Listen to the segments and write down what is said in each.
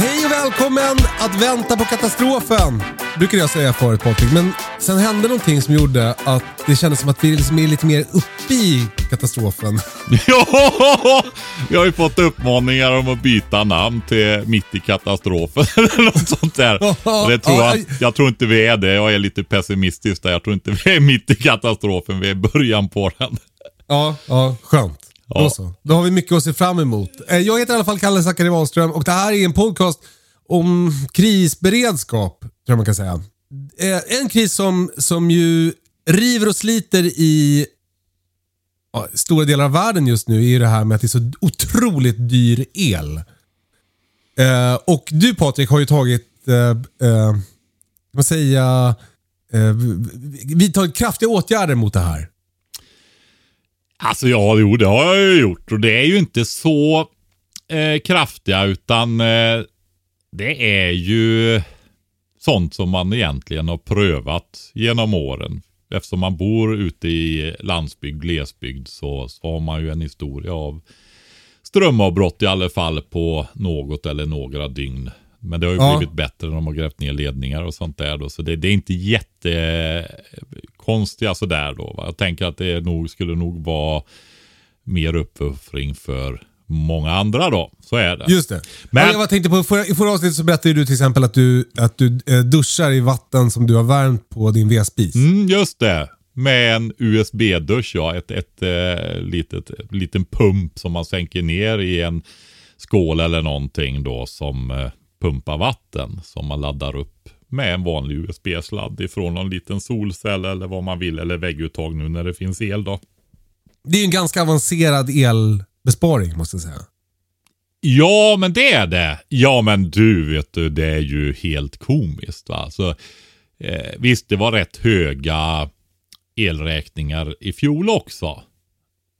Hej och välkommen att vänta på katastrofen. Brukar jag säga förut Patrik, men sen hände någonting som gjorde att det kändes som att vi liksom är lite mer uppe i katastrofen. Ja, jag har ju fått uppmaningar om att byta namn till Mitt i katastrofen eller något sånt där. Det tror jag, jag tror inte vi är det. Jag är lite pessimistisk där. Jag tror inte vi är mitt i katastrofen. Vi är i början på den. Ja, ja, skönt. Ja. Då så. Då har vi mycket att se fram emot. Eh, jag heter i alla fall Kalle Zackari Wahlström och det här är en podcast om krisberedskap, tror jag man kan säga. Eh, en kris som, som ju river och sliter i ja, stora delar av världen just nu är ju det här med att det är så otroligt dyr el. Eh, och du Patrik har ju tagit, eh, eh, vad säga, eh, vidtagit kraftiga åtgärder mot det här. Alltså ja, jo det har jag ju gjort. Och det är ju inte så eh, kraftiga utan eh, det är ju sånt som man egentligen har prövat genom åren. Eftersom man bor ute i landsbygd, glesbygd så, så har man ju en historia av strömavbrott i alla fall på något eller några dygn. Men det har ju Ja. blivit bättre när de har grävt ner ledningar och sånt där då. Så det, det är inte jättekonstiga sådär då. Va? Jag tänker att det nog, skulle nog vara mer uppoffring för många andra då. Så är det. Just det. Men- Men, jag tänkte på, förra, I förra avsnittet så berättade du till exempel att du, att du eh, duschar i vatten som du har värmt på din vedspis. Mm, just det. Med en USB-dusch ja. Ett, ett eh, litet, liten pump som man sänker ner i en skål eller någonting då som pumpar vatten. Som man laddar upp med en vanlig USB-sladd ifrån någon liten solcell eller vad man vill. Eller vägguttag nu när det finns el då. Det är ju en ganska avancerad elbesparing måste jag säga. Ja, men det är det. Ja, men du vet du, det är ju helt komiskt. Va? Alltså, eh, visst, det var rätt höga elräkningar i fjol också.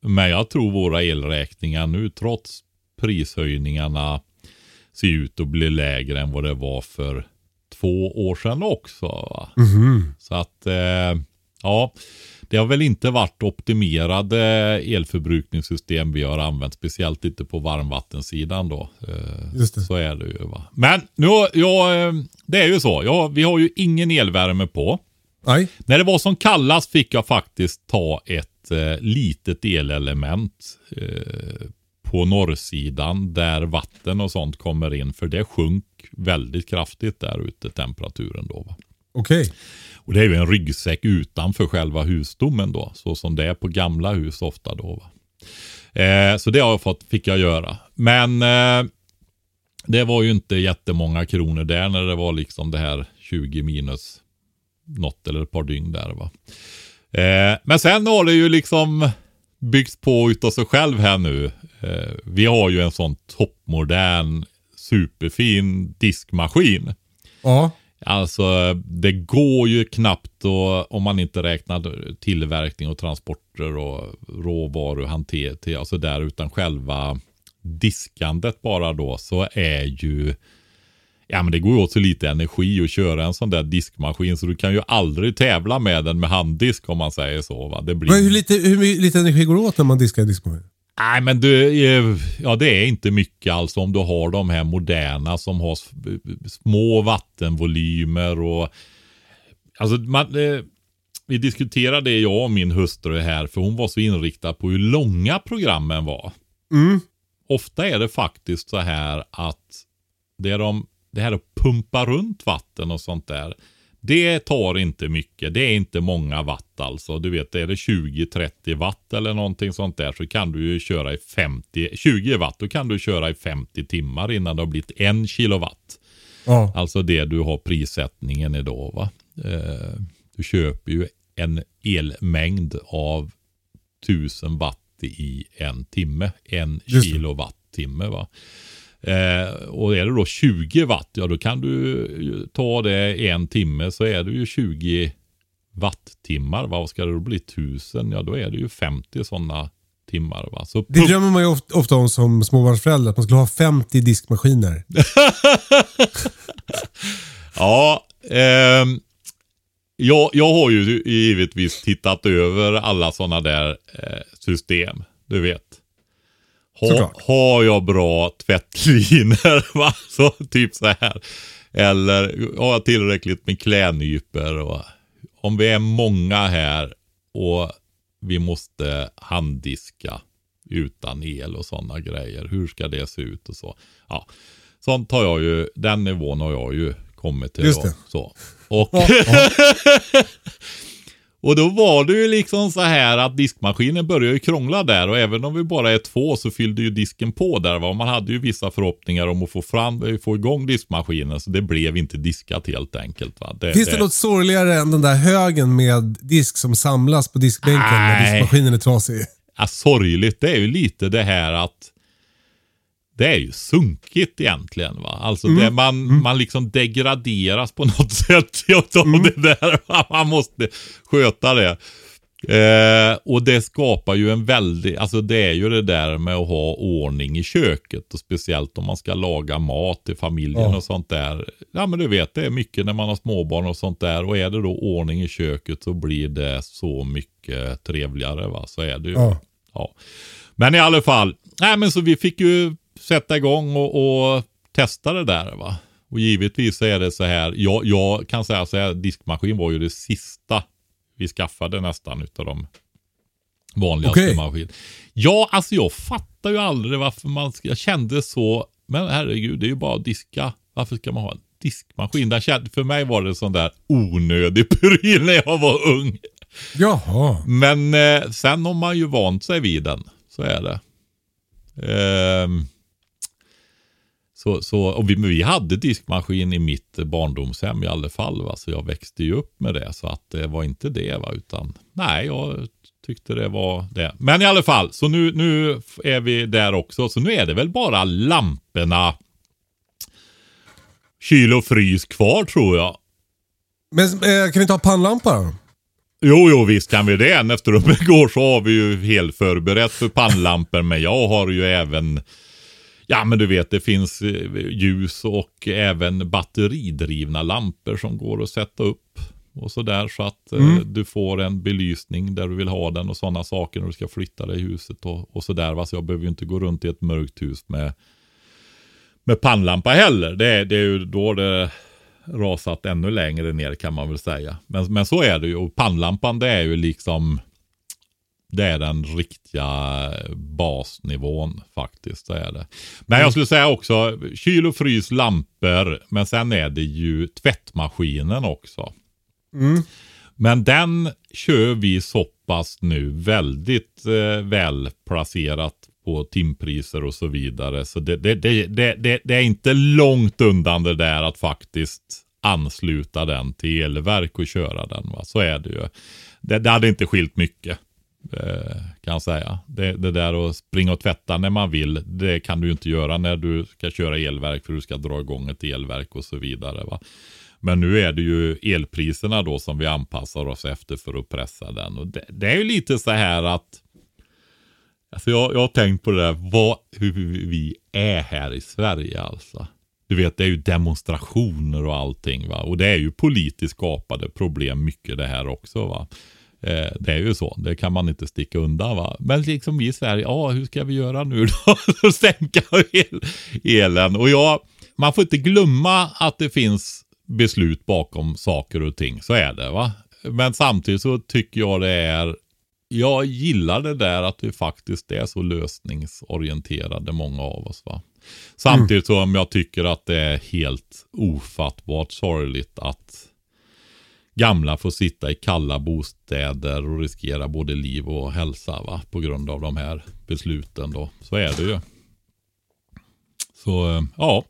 Men jag tror våra elräkningar nu, trots prishöjningarna, ser ut att bli lägre än vad det var för två år sedan också. Va? Så att, eh, ja. Det har väl inte varit optimerade elförbrukningssystem vi har använt. Speciellt inte på varmvattensidan då. Eh. Så är det ju va. Men nu, ja, eh, det är ju så. Ja, vi har ju ingen elvärme på. Nej. När det var som kallast fick jag faktiskt ta ett eh, litet elelement eh, på norrsidan där vatten och sånt kommer in. För det sjönk väldigt kraftigt där ute temperaturen då. Va? Okej. Och det är ju en ryggsäck utanför själva husdomen då. Så som det är på gamla hus ofta då. Va? Eh, så det har jag fått, fick jag göra. Men eh, det var ju inte jättemånga kronor där när det var liksom det här 20 minus något eller ett par dygn där. Va? Eh, men sen har det ju liksom byggts på utav sig själv här nu. Eh, vi har ju en sån toppmodern superfin diskmaskin. Ja. Alltså det går ju knappt och, om man inte räknar tillverkning och transporter och råvaruhantering, alltså där utan själva diskandet bara då så är ju Ja men det går ju åt så lite energi att köra en sån där diskmaskin så du kan ju aldrig tävla med den med handdisk om man säger så. Va? Det blir... Men hur, lite, hur lite energi går det åt när man diskar i diskmaskin? Nej men du, eh, ja det är inte mycket alltså om du har de här moderna som har små vattenvolymer och alltså man, eh, vi diskuterade det jag och min hustru här, för hon var så inriktad på hur långa programmen var. Mm. Ofta är det faktiskt så här att det, är de, det här att pumpa runt vatten och sånt där. Det tar inte mycket. Det är inte många watt alltså. Du vet, är det 20-30 watt eller någonting sånt där så kan du ju köra i 50, 20 watt. Då kan du köra i 50 timmar innan det har blivit en kilowatt. Ja. Alltså det du har prissättningen idag va. Eh, du köper ju en elmängd av 1000 watt i en timme. En kilowattimme va. Eh, och är det då 20 watt, ja då kan du ta det en timme så är det ju 20 wattimmar. Va? Ska det då bli? 1000? Ja då är det ju 50 sådana timmar. Va? Så Det drömmer man ju ofta, ofta om som småbarnsförälder, att man skulle ha 50 diskmaskiner. Ja, ehm, jag, jag har ju givetvis tittat över alla sådana där eh, system. Du vet. Ha, har jag bra tvättlinor? Va? Så, typ så här. Eller har jag tillräckligt med klädnypor? Om vi är många här och vi måste handdiska utan el och sådana grejer. Hur ska det se ut och så. Ja, sånt har jag ju, den nivån har jag ju kommit till. Just då. det. Så. Och. och då var det ju liksom så här att diskmaskinen började ju krångla där och även om vi bara är två så fyllde ju disken på där. Va? Man hade ju vissa förhoppningar om att få, fram, få igång diskmaskinen så det blev inte diskat helt enkelt. Va? Finns det något sorgligare än den där högen med disk som samlas på diskbänken när Nej. diskmaskinen är trasig? Ja, sorgligt, det är ju lite det här att det är ju sunkigt egentligen. va. Alltså det, man, man liksom degraderas på något sätt av det där. Man måste sköta det. Eh, och det skapar ju en väldig, alltså det är ju det där med att ha ordning i köket. Och speciellt om man ska laga mat till familjen Ja. och sånt där. Ja men du vet, det är mycket när man har småbarn och sånt där. Och är det då ordning i köket så blir det så mycket trevligare. va. Så är det ju. Ja. Ja. Men i alla fall, nej men så vi fick ju sätta igång och, och testa det där va. Och givetvis är det så här, jag, jag kan säga så här, diskmaskin var ju det sista vi skaffade nästan utav de vanligaste Okej. maskiner. Ja, alltså jag fattar ju aldrig varför man, jag kände så, men herregud det är ju bara att diska. Varför ska man ha en diskmaskin? Där kände, för mig var det sån där onödig pryl när jag var ung. Jaha. Men eh, sen har man ju vant sig vid den. Så är det. Ehm, så, så, och vi, vi hade diskmaskin i mitt barndomshem i alla fall. Va? Så jag växte ju upp med det. Så att det var inte det. Va? Utan nej, jag tyckte det var det. Men i alla fall, så nu, nu är vi där också. Så nu är det väl bara lamporna, kyl och frys kvar tror jag. Men eh, kan vi ta pannlampa då? Jo, jo, visst kan vi det. Efter de går så har vi ju helt förberett för pannlampor. Men jag har ju även, ja men du vet det finns eh, ljus och även batteridrivna lampor som går att sätta upp. Och sådär så att eh, du får en belysning där du vill ha den och sådana saker när du ska flytta dig i huset och, och sådär. Va? Så jag behöver ju inte gå runt i ett mörkt hus med, med pannlampa heller. Det, är- det är ju då det rasat ännu längre ner kan man väl säga. Men, men så är det ju. Och pannlampan det är ju liksom det är den riktiga basnivån faktiskt. Det är det. Men jag skulle säga också kyl och frys, lampor. Men sen är det ju tvättmaskinen också. Men den kör vi så pass nu väldigt eh, väl placerat på timpriser och så vidare. Så det, det, det, det, är inte långt undan det där att faktiskt ansluta den till elverk och köra den. Va? Så är det ju. Det hade inte skilt mycket. Eh, kan jag säga. Det, det där att springa och tvätta när man vill, det kan du inte göra när du ska köra elverk för du ska dra igång ett elverk och så vidare. Va? Men nu är det ju elpriserna då som vi anpassar oss efter för att pressa den. Och det, det är ju lite så här att Alltså jag, jag har tänkt på det där, vad, hur vi är här i Sverige alltså. Du vet, det är ju demonstrationer och allting va. Och det är ju politiskt skapade problem mycket det här också va. Eh, det är ju så, det kan man inte sticka undan va. Men liksom vi i Sverige, ja hur ska vi göra nu då? Sänka el, elen. Och jag, man får inte glömma att det finns beslut bakom saker och ting. Så är det va. men samtidigt så tycker jag det är jag gillar det där att vi faktiskt är så lösningsorienterade många av oss. va. Samtidigt som jag tycker att det är helt ofattbart sorgligt att gamla får sitta i kalla bostäder och riskera både liv och hälsa va? på grund av de här besluten. Då. Så är det ju. Så eh, ja.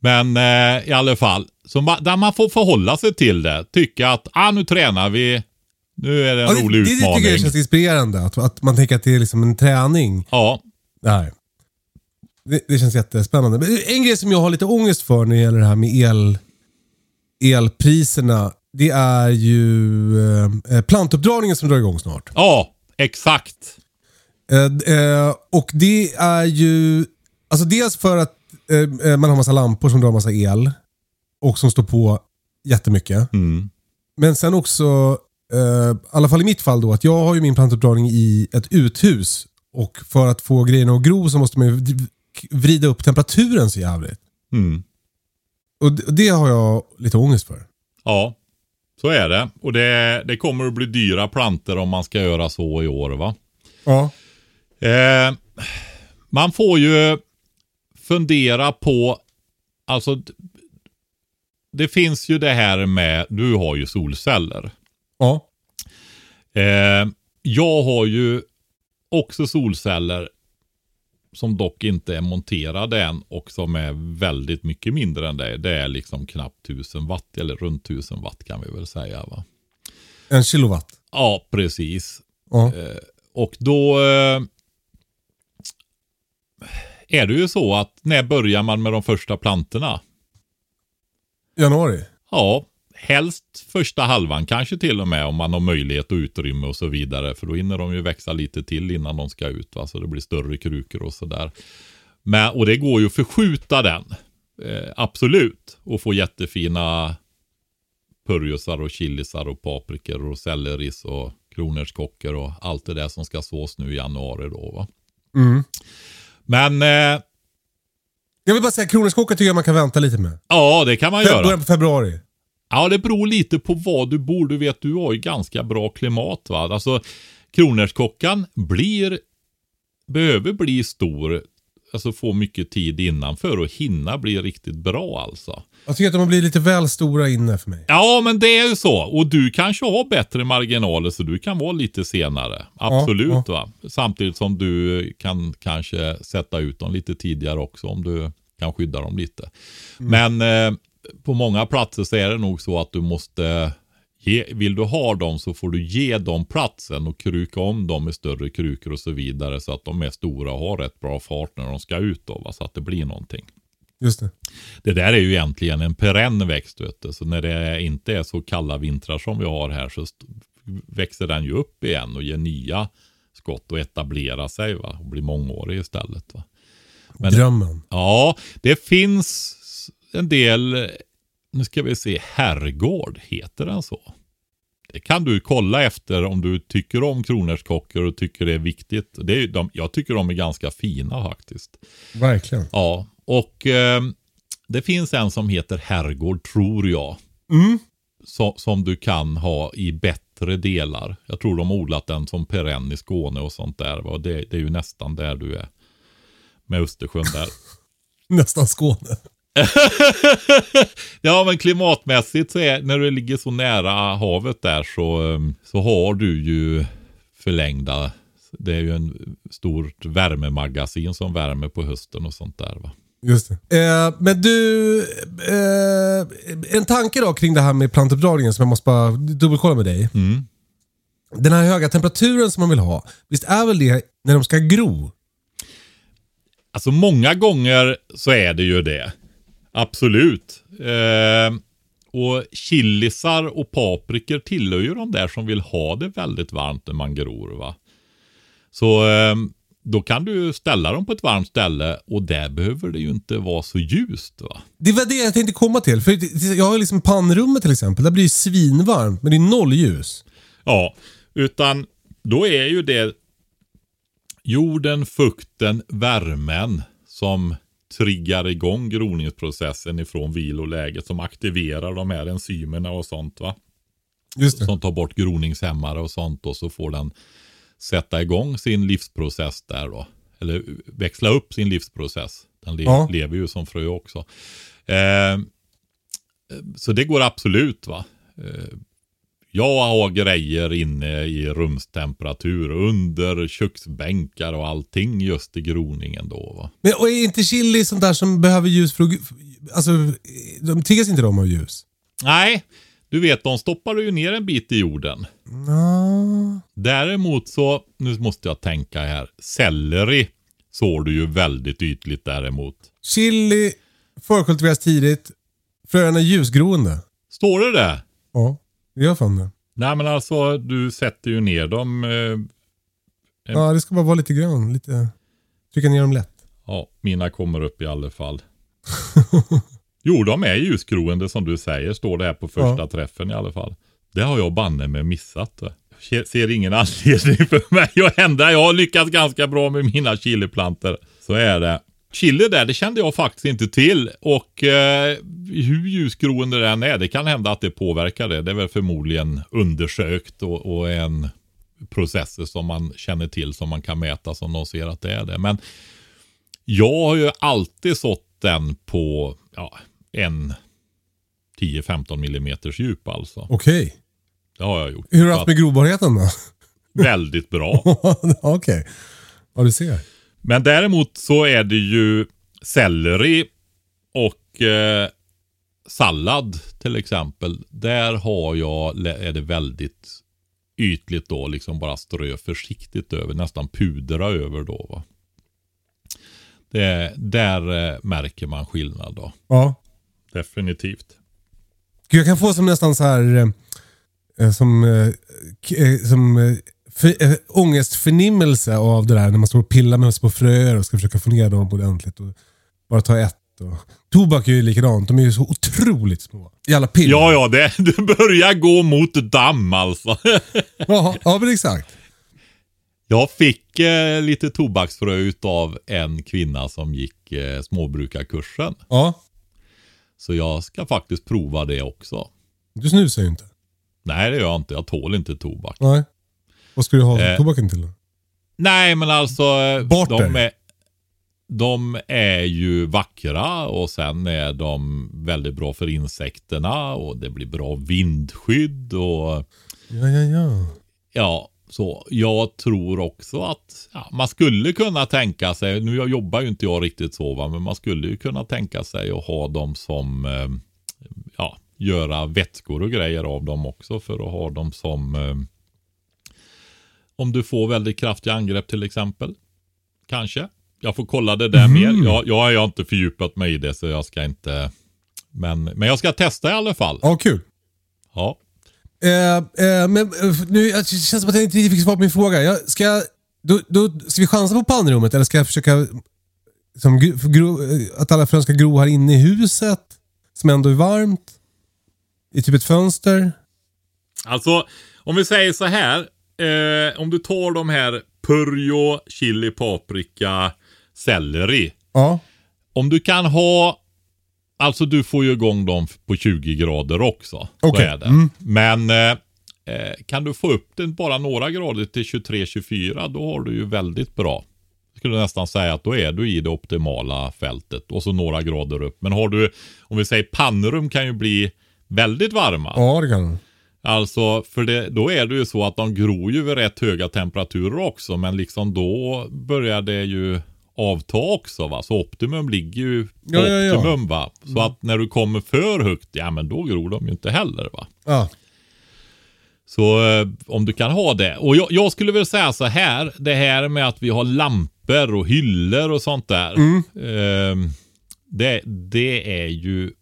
Men eh, i alla fall, så ma- där man får förhålla sig till det. Tycka att ah, nu tränar vi, nu är det en Ja, det, rolig det, det utmaning. tycker jag känns inspirerande. Att, att man tänker att det är liksom en träning. Ja, Nej. Det, det känns jättespännande. En grej som jag har lite ångest för när det gäller det här med el, elpriserna. Det är ju eh, plantuppdragningen som drar igång snart. ja, exakt. Eh, eh, och det är ju, alltså dels för att eh, eh, man har massa lampor som drar massa el och som står på jättemycket. Mm. Men sen också, eh, i alla fall i mitt fall då, att jag har ju min plantuppdragning i ett uthus. Och för att få grejerna att gro så måste man ju vri- vrida upp temperaturen så jävligt. Mm. Och det, det har jag lite ångest för. Ja, så är det. Och det, det kommer att bli dyra planter om man ska göra så i år va. Ja. Eh, man får ju fundera på, alltså det finns ju det här med, du har ju solceller. Ja. Eh, jag har ju också solceller som dock inte är monterade än och som är väldigt mycket mindre än det. Det är liksom knappt 1000 watt eller runt 1000 watt kan vi väl säga va. En kilowatt. Ja, precis. Ja. Och då eh, är det ju så att när börjar man med de första plantorna? Januari. Ja, helst första halvan kanske till och med om man har möjlighet och utrymme och så vidare. För då hinner de ju växa lite till innan de ska ut. Va? Så det blir större krukor och sådär. Men, och det går ju att förskjuta den. Eh, absolut. Och få jättefina purjosar och chilisar och paprikor och selleris och kronärtskockor och allt det där som ska sås nu i januari då. Va? Mm. Men eh, Jag vill bara säga, kronärtskocka tycker jag man kan vänta lite med. ja, det kan man Fe- göra. Början på februari. Ja, det beror lite på vad du bor. Du vet, du har ju ganska bra klimat va. Alltså, kronärtskockan blir, behöver bli stor, alltså få mycket tid innan för att hinna bli riktigt bra alltså. Jag tycker att de blir lite väl stora inne för mig. Ja, men det är ju så. Och du kanske har bättre marginaler så du kan vara lite senare. Absolut va. Samtidigt som du kan kanske sätta ut dem lite tidigare också om du kan skydda dem lite. Men eh, på många platser så är det nog så att du måste Ge, vill du ha dem så får du ge dem platsen och kruka om dem med större krukor och så vidare så att de är stora och har rätt bra fart när de ska ut då, va? så att det blir någonting. Just det. Det där är ju egentligen en perenn växt. Så när det inte är så kalla vintrar som vi har här så växer den ju upp igen och ger nya skott och etablerar sig va? och blir mångårig istället. Va? Men- Drömmen. Ja, det finns en del, nu ska vi se, herrgård, heter den så? Det kan du kolla efter om du tycker om kronärtskockor och tycker det är viktigt. Det är, de, jag tycker de är ganska fina faktiskt. Verkligen. Ja, och eh, det finns en som heter Herrgård tror jag. Mm. Så, som du kan ha i bättre delar. Jag tror de har odlat den som perenn i Skåne och sånt där. va. Det, det är ju nästan där du är. Med Östersjön där. Nästan Skåne. Ja men klimatmässigt så är när du ligger så nära havet där så, eh, så har du ju förlängda. Det är ju en stort värmemagasin som värmer på hösten och sånt där va. Just det. Eh, men du, eh, en tanke då kring det här med plantuppdragningen som jag måste bara dubbelkolla med dig. Mm. Den här höga temperaturen som man vill ha, visst är väl det när de ska gro? Alltså många gånger så är det ju det. Absolut. Eh, och chilisar och paprikor tillhör ju de där som vill ha det väldigt varmt när man gror. Va? Så eh, då kan du ställa dem på ett varmt ställe och där behöver det ju inte vara så ljust. Va? Det var det jag tänkte komma till. För jag har liksom pannrummet till exempel. Där blir det svinvarmt, men det är noll ljus. Ja, utan då är ju det jorden, fukten, värmen som triggar igång groningsprocessen ifrån viloläget som aktiverar de här enzymerna och sånt va. Just det. som tar bort groningshämmare och sånt och så får den sätta igång sin livsprocess där då. Eller växla upp sin livsprocess. Den le Ja. lever ju som frö också. Eh, så det går absolut va. Eh, jag har grejer inne i rumstemperatur under köksbänkar och allting just i groningen då va. Men, och är inte chili sånt där som behöver ljus för att... Alltså, de triggas inte de av ljus? Nej, du vet de stoppar ju ner en bit i jorden. Ja. Däremot så, nu måste jag tänka här. Selleri sår du ju väldigt ytligt däremot. Chili förkultiveras tidigt. Fröerna är ljusgroende. Står det det? Ja, det gör fan det. Nej men alltså du sätter ju ner dem. Eh, Ja, det ska bara vara lite grann. Lite... Trycka ner dem lätt. ja, mina kommer upp i alla fall. jo, de är ljusgroende som du säger, står det här på första Ja. träffen i alla fall. Det har jag banne med missat. Jag ser ingen anledning för mig att ändra. Jag har lyckats ganska bra med mina chiliplantor. Så är det. Chili där, det kände jag faktiskt inte till. Och eh, hur ljusgroende den är, det kan hända att det påverkar det. Det är väl förmodligen undersökt och, och en processer som man känner till som man kan mäta som de ser att det är det. Men jag har ju alltid sått den på ja, en 10-15 millimeters djup alltså. Okej. Det har jag gjort. Hur har du haft med grovbarheten då? Väldigt bra. Okej. Ja, du ser. Men däremot så är det ju selleri och eh, sallad till exempel. Där har jag, är det väldigt ytligt då, liksom bara strö försiktigt över, nästan pudra över då. Va? Det, där eh, märker man skillnad då. Ja. Definitivt. Jag kan få som nästan så här... Eh, som eh, eh, som eh, för, eh, ångestförnimmelse av det där när man står och pillar med små fröer och ska försöka få ner dem ordentligt. Och bara ta ett. Och... Tobak är ju likadant. De är ju så otroligt små. I alla piller. Ja, ja, det, det börjar gå mot damm alltså. ja, ja men exakt. Jag fick eh, lite tobaksfrö utav en kvinna som gick eh, småbrukarkursen. Ja. Så jag ska faktiskt prova det också. Du snusar ju inte. Nej, det gör jag inte. Jag tål inte tobak. Nej. Vad ska du ha Eh, tobaken till då? Nej, men alltså. Bort de är, de är ju vackra och sen är de väldigt bra för insekterna och det blir bra vindskydd och Ja, ja, ja. ja, så jag tror också att ja, man skulle kunna tänka sig, nu jag jobbar ju inte jag riktigt så va, men man skulle ju kunna tänka sig att ha dem som, eh, ja, göra vätskor och grejer av dem också för att ha dem som, eh, om du får väldigt kraftiga angrepp till exempel. Kanske. Jag får kolla det där mer. Jag, jag jag har inte fördjupat mig i det så jag ska inte, men, men jag ska testa i alla fall. Ja, kul. Ja. Eh, eh, men eh, nu det känns som att jag inte riktigt fick svar på min fråga. Jag, ska, jag- då, då, ska vi chansa på pannrummet eller ska jag försöka som, gro, eh, att alla frön ska gro här inne i huset? Som ändå är varmt? I typ ett fönster? Alltså, om vi säger så här. Eh, om du tar de här purjo, chili, paprika, selleri. Ja. Om du kan ha, alltså du får ju igång dem på 20 grader också. Så Okej, det. mm. Men eh, eh, kan du få upp den bara några grader till 23-24 då har du ju väldigt bra. Jag skulle nästan säga att då är du i det optimala fältet och så några grader upp. Men har du, om vi säger pannrum kan ju bli väldigt varma. Ja, det kan den. Alltså, för det, då är det ju så att de gror ju vid rätt höga temperaturer också. Men liksom då börjar det ju avta också va. Så optimum ligger ju på Ja, ja, optimum va. Så att när du kommer för högt, ja men då gror de ju inte heller va. Ja. Så eh, om du kan ha det. Och jag, jag skulle väl säga så här. Det här med att vi har lampor och hyllor och sånt där. Eh, det, det är ju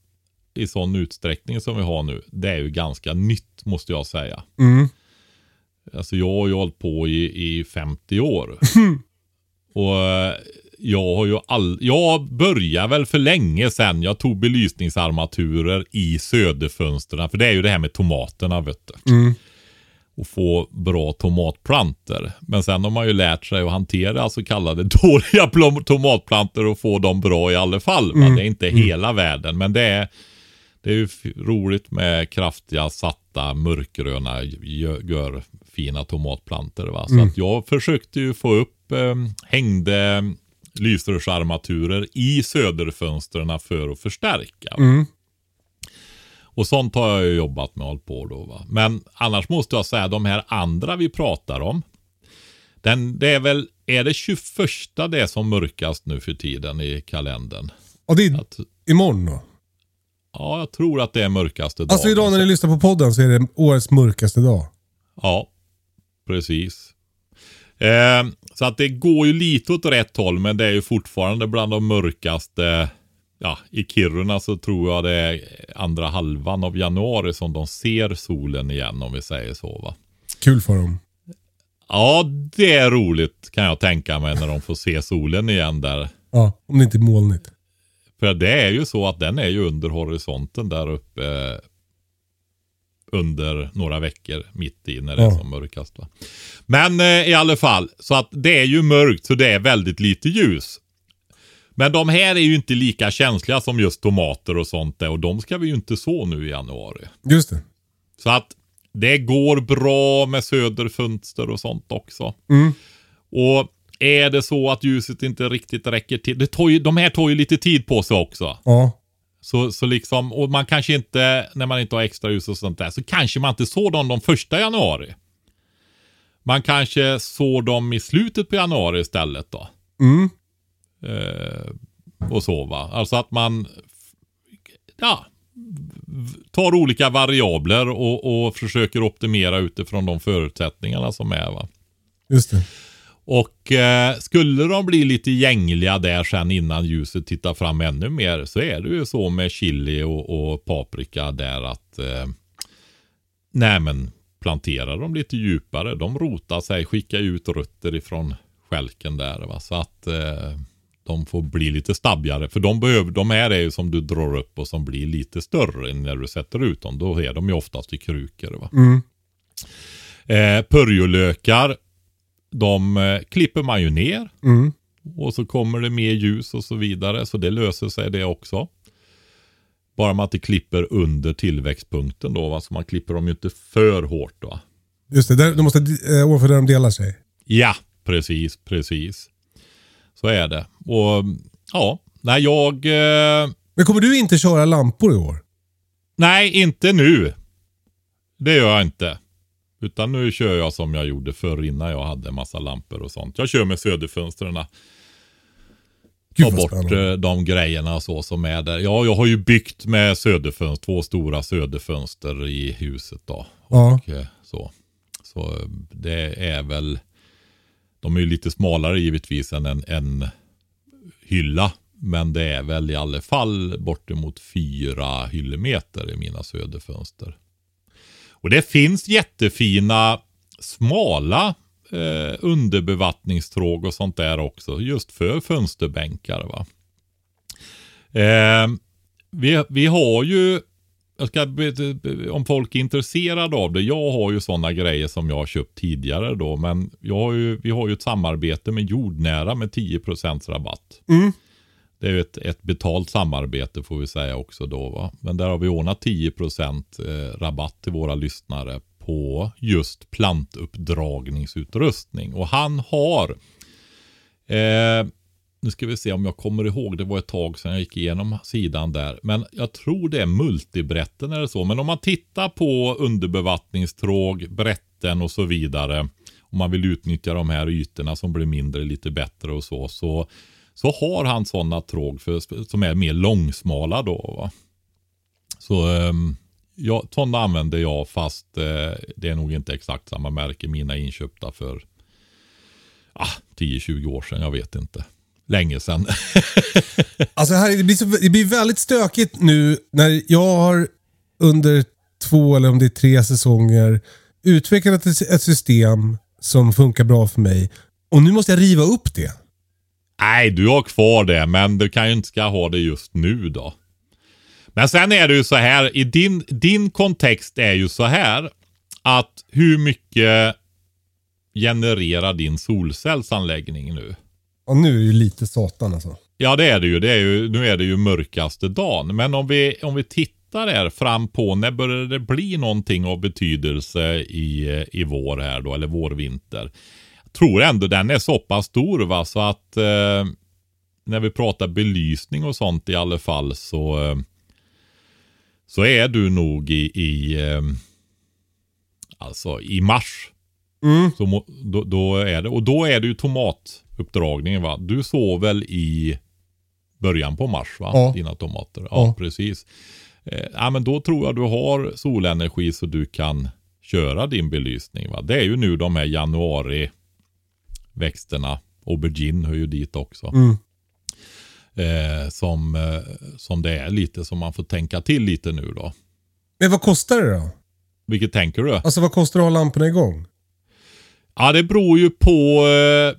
i sån utsträckning som vi har nu. Det är ju ganska nytt måste jag säga. Mm. Alltså jag har ju hållit på i, i 50 år. och eh, jag har ju all... Jag började väl för länge sedan. Jag tog belysningsarmaturer i söderfönstren. För det är ju det här med tomaterna vet du. Mm. Och få bra tomatplanter. Men sen har man ju lärt sig att hantera så kallade dåliga tomatplanter och få dem bra i alla fall. Va? Det är inte hela världen. Men det är, det är ju roligt med kraftiga satt lätta mörkgröna gör, fina tomatplantor. Va? Så att jag försökte ju få upp eh, hängde lysrörsarmaturer i söderfönstren för att förstärka. Mm. Och sånt har jag ju jobbat med och hållit på då. Va? Men annars måste jag säga de här andra vi pratar om. Den, det är väl, är det 21 det som mörkast nu för tiden i kalendern? Och det är Att, imorgon då. Ja, jag tror att det är mörkaste dagen. Alltså idag när ni lyssnar på podden så är det årets mörkaste dag. Ja, precis. Eh, så att det går ju lite åt rätt håll, men det är ju fortfarande bland de mörkaste. Ja, i Kiruna så tror jag det är andra halvan av januari som de ser solen igen om vi säger så va. Kul för dem. Ja, det är roligt kan jag tänka mig när de får se solen igen där. Ja, om det inte är molnigt. För det är ju så att den är ju under horisonten där uppe eh, under några veckor mitt i när det är som mörkast. Va? Men eh, i alla fall, så att det är ju mörkt så det är väldigt lite ljus. Men de här är ju inte lika känsliga som just tomater och sånt där och de ska vi ju inte så nu i januari. Just det. Så att det går bra med söderfönster och sånt också. Mm. Och är det så att ljuset inte riktigt räcker till, det tar ju, de här tar ju lite tid på sig också. Ja. Så, så liksom, och man kanske inte, när man inte har extra ljus och sånt där, så kanske man inte såg dem de första januari. Man kanske såg dem i slutet på januari istället då. Mm. Eh, och så va. Alltså att man, ja, tar olika variabler och, och försöker optimera utifrån de förutsättningarna som är va. Just det. Och eh, skulle de bli lite gängliga där sen innan ljuset tittar fram ännu mer så är det ju så med chili och, och paprika där att eh, nej men planterar de lite djupare, de rotar sig, skickar ut rötter ifrån skälken där va. Så att eh, de får bli lite stabbigare. För de, behöver, de här är ju som du drar upp och som blir lite större när du sätter ut dem. Då är de ju oftast i krukor va. Mm. Eh, purjolökar, de eh, klipper man ju ner. Mm. Och så kommer det mer ljus och så vidare. Så det löser sig det också. Bara man inte klipper under tillväxtpunkten då. Va? Så man klipper dem ju inte för hårt då. Just det. Där, de måste äh, ovanför där de delar sig. Ja, precis, precis. Så är det. Och ja, nej jag... Eh, Men kommer du inte köra lampor i år? nej, inte nu. Det gör jag inte. Utan nu kör jag som jag gjorde förr innan jag hade en massa lampor och sånt. Jag kör med söderfönstren. Ta bort spännande. eh, de grejerna så som är där. Ja, jag har ju byggt med söderfönster, två stora söderfönster i huset då. Ja. Och, eh, så. så eh, det är väl, de är ju lite smalare givetvis än en, en hylla. Men det är väl i alla fall bortemot fyra hyllemeter i mina söderfönster. Och det finns jättefina smala eh, underbevattningstråg och sånt där också. Just för fönsterbänkar. Va? Eh, vi, vi har ju, jag ska, om folk är intresserade av det. Jag har ju sådana grejer som jag har köpt tidigare då. Men jag har ju, vi har ju ett samarbete med Jordnära med 10% rabatt. Mm. Det är ju ett, ett betalt samarbete får vi säga också då. Va? Men där har vi ordnat 10% eh, rabatt till våra lyssnare på just plantuppdragningsutrustning. Och han har, eh, nu ska vi se om jag kommer ihåg, det var ett tag sedan jag gick igenom sidan där. Men jag tror det är multibrätten eller så. Men om man tittar på underbevattningstråg, brätten och så vidare. Om man vill utnyttja de här ytorna som blir mindre lite bättre och så. Så, så har han sådana tråg för, som är mer långsmala då. Va? Så ehm, ja, sådana använder jag fast eh, det är nog inte exakt samma märke. Mina är inköpta för ah, 10-20 år sedan. Jag vet inte. Länge sedan. Alltså här, det, blir så, det blir väldigt stökigt nu när jag har under två eller om det är tre säsonger utvecklat ett, ett system som funkar bra för mig. Och nu måste jag riva upp det. Nej, du har kvar det, men du kan ju inte ska ha det just nu då. Men sen är det ju så här, i din, din kontext är ju så här att hur mycket genererar din solcellsanläggning nu? Och nu är det ju lite satan alltså. Ja, det är det ju. Det är ju nu är det ju mörkaste dagen. Men om vi, om vi tittar titta där fram på när börjar det bli någonting av betydelse i, i vår här då, eller vårvinter. Tror ändå den är så pass stor va, så att eh, när vi pratar belysning och sånt i alla fall så, eh, så är du nog i, i eh, alltså i mars. Mm. Så må, då, då är det, och då är det ju tomatuppdragningen va. Du såg väl i början på mars va? Ja. Dina tomater. Ja, Ja. precis. Eh, ja men då tror jag du har solenergi så du kan köra din belysning va. Det är ju nu de här januari växterna. Aubergine hör ju dit också. Mm. Eh, som, eh, som det är lite som man får tänka till lite nu då. Men vad kostar det då? Vilket tänker du? Alltså vad kostar det att ha lamporna igång? Ja, det beror ju på eh,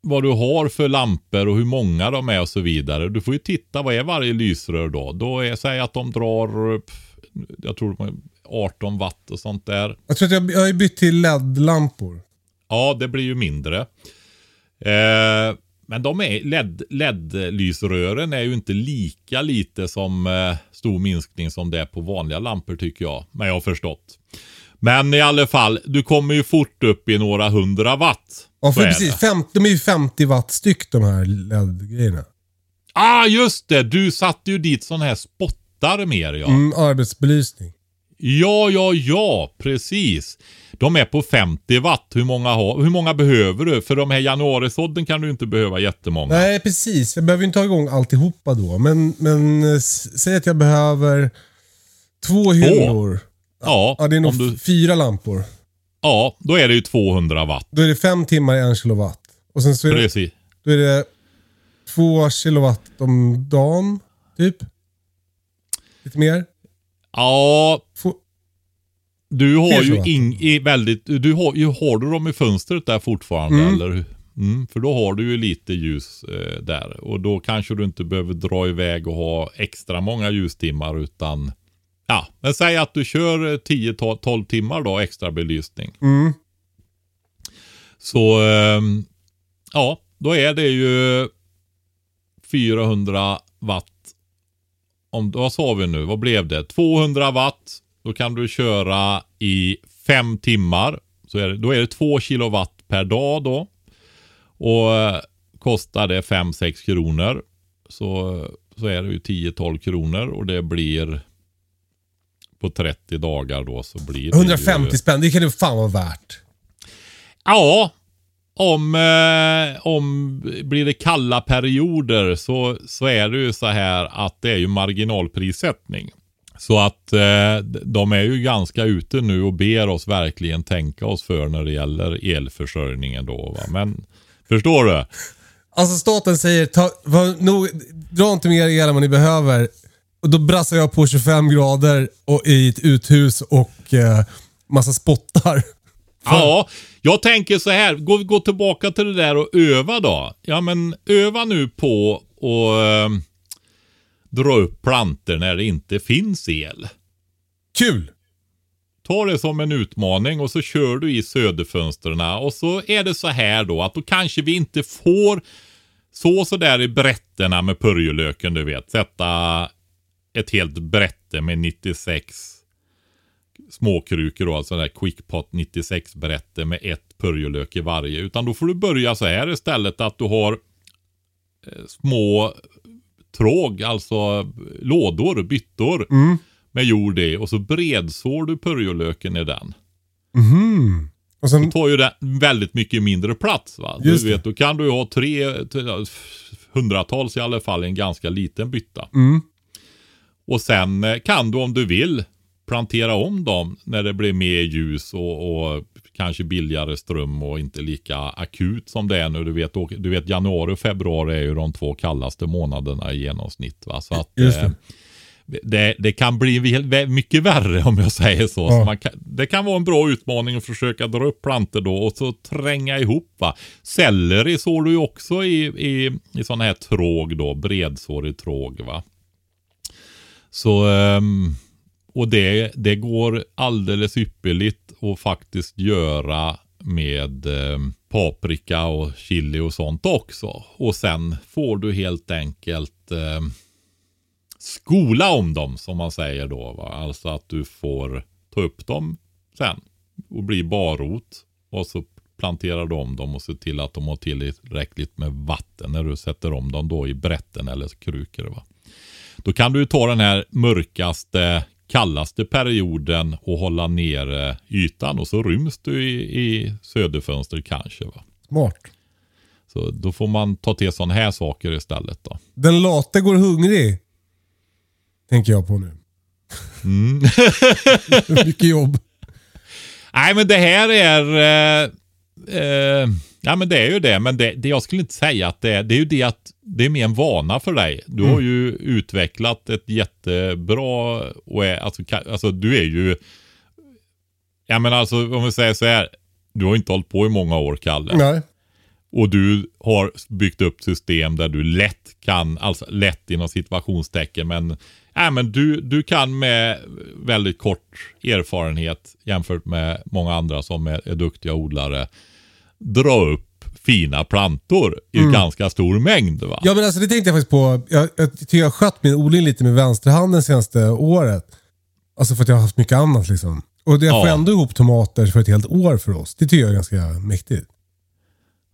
vad du har för lampor och hur många de är och så vidare. Du får ju titta, vad är varje lysrör då? Då är, säg att de drar, jag tror de är 18 watt och sånt där. Jag tror att jag, jag har bytt till LED-lampor. Ja, det blir ju mindre. Eh, men de är LED, LED-lysrören är ju inte lika lite som eh, stor minskning som det är på vanliga lampor tycker jag. Men jag har förstått. Men i alla fall, du kommer ju fort upp i några hundra watt. Ja, för precis. Fem, de är ju 50 watt styck de här LED-grejerna. Ah, just det! Du satte ju dit sådana här spottar mer ja. Mm, arbetsbelysning. Ja, ja, ja, precis. De är på 50 watt. Hur många, har, hur många behöver du? För de här januarisådden kan du inte behöva jättemånga. Nej, precis. Jag behöver inte ha igång alltihopa då. Men, men säg att jag behöver två hyllor. Ja, Ja, det är nog du, fyra lampor. ja, då är det ju 200 watt. Då är det fem timmar i en kilowatt. Och sen så är det, Precis. då är det två kilowatt om dagen, typ. Lite mer. Ja, Få, du har ju ing, i väldigt, du har, ju, har du dem i fönstret där fortfarande Mm. eller? Mm, för då har du ju lite ljus eh, där och då kanske du inte behöver dra iväg och ha extra många ljustimmar utan Ja, men säg att du kör eh, 10-12 timmar då extra belysning. mm. Så ehm, ja, då är det ju 400 watt. Om, vad sa vi nu? Vad blev det? 200 watt. Då kan du köra i fem timmar. Så är det, då är det 2 kilowatt per dag då. Och eh, kostar det 5-6 kronor. Så, så är det ju 10-12 kronor och det blir på 30 dagar då så blir det 150 ju, spänn, det kan det fan vara värt. Ja, om, eh, om blir det kalla perioder så, så är det ju så här att det är ju marginalprissättning. Så att eh, de är ju ganska ute nu och ber oss verkligen tänka oss för när det gäller elförsörjningen då. Va? Men förstår du? Alltså staten säger, ta, var, nog, dra inte mer el än vad ni behöver. Och då brassar jag på 25 grader och, i ett uthus och eh, massa spottar. Ja, jag tänker så här. Gå, gå tillbaka till det där och öva då. Ja, men öva nu på att eh, dra upp planter när det inte finns el. Kul! Ta det som en utmaning och så kör du i söderfönstren och så är det så här då att då kanske vi inte får så sådär i brätterna med purjolöken du vet. Sätta ett helt brätte med 96 småkrukor då, alltså där quickpot 96 brätte med ett purjolök i varje. Utan då får du börja så här istället att du har eh, små tråg, alltså lådor, byttor med jord i och så bredsår du purjolöken i den. Mhm. Och sen, Det tar ju den väldigt mycket mindre plats. Va? Just du det. vet, då kan du ha tre, hundratals i alla fall i en ganska liten bytta. Mm. Och sen eh, kan du om du vill plantera om dem när det blir mer ljus och, och kanske billigare ström och inte lika akut som det är nu. Du vet, du vet januari och februari är ju de två kallaste månaderna i genomsnitt. Va? Så att, Just det. eh, det, det kan bli mycket värre om jag säger så. Ja. så kan, det kan vara en bra utmaning att försöka dra upp plantor då och så tränga ihop. Va? Selleri sår du ju också i, i, i sådana här tråg då, bredsårig tråg. Va? Så, ehm, och det, det går alldeles ypperligt att faktiskt göra med eh, paprika och chili och sånt också. Och sen får du helt enkelt eh, skola om dem som man säger då. Va? Alltså att du får ta upp dem sen och bli barrot. Och så planterar du om dem och ser till att de har tillräckligt med vatten när du sätter om dem då i brätten eller krukor. Va? Då kan du ta den här mörkaste, kallaste perioden och hålla ner ytan och så ryms du i, i söderfönster kanske. Va? Smart. Så då får man ta till sådana här saker istället då. Den late går hungrig. Tänker jag på nu. Mm. Mycket jobb. Nej men det här är... Eh, eh, ja men det är ju det. Men det, det jag skulle inte säga att det är. Det är ju det att det är mer en vana för dig. Du har ju utvecklat ett jättebra... Och är, alltså, alltså du är ju... Ja men alltså om vi säger så här. Du har inte hållit på i många år Kalle. Nej. Och du har byggt upp system där du lätt kan, alltså lätt inom situationstecken, men, äh, men du, du kan med väldigt kort erfarenhet jämfört med många andra som är, är duktiga odlare dra upp fina plantor i ganska stor mängd. Va? Ja men alltså det tänkte jag faktiskt på. Jag, jag tycker jag har skött min odling lite med vänsterhanden senaste året. Alltså för att jag har haft mycket annat liksom. Och jag får Ja. ändå ihop tomater för ett helt år för oss. Det tycker jag är ganska mäktigt.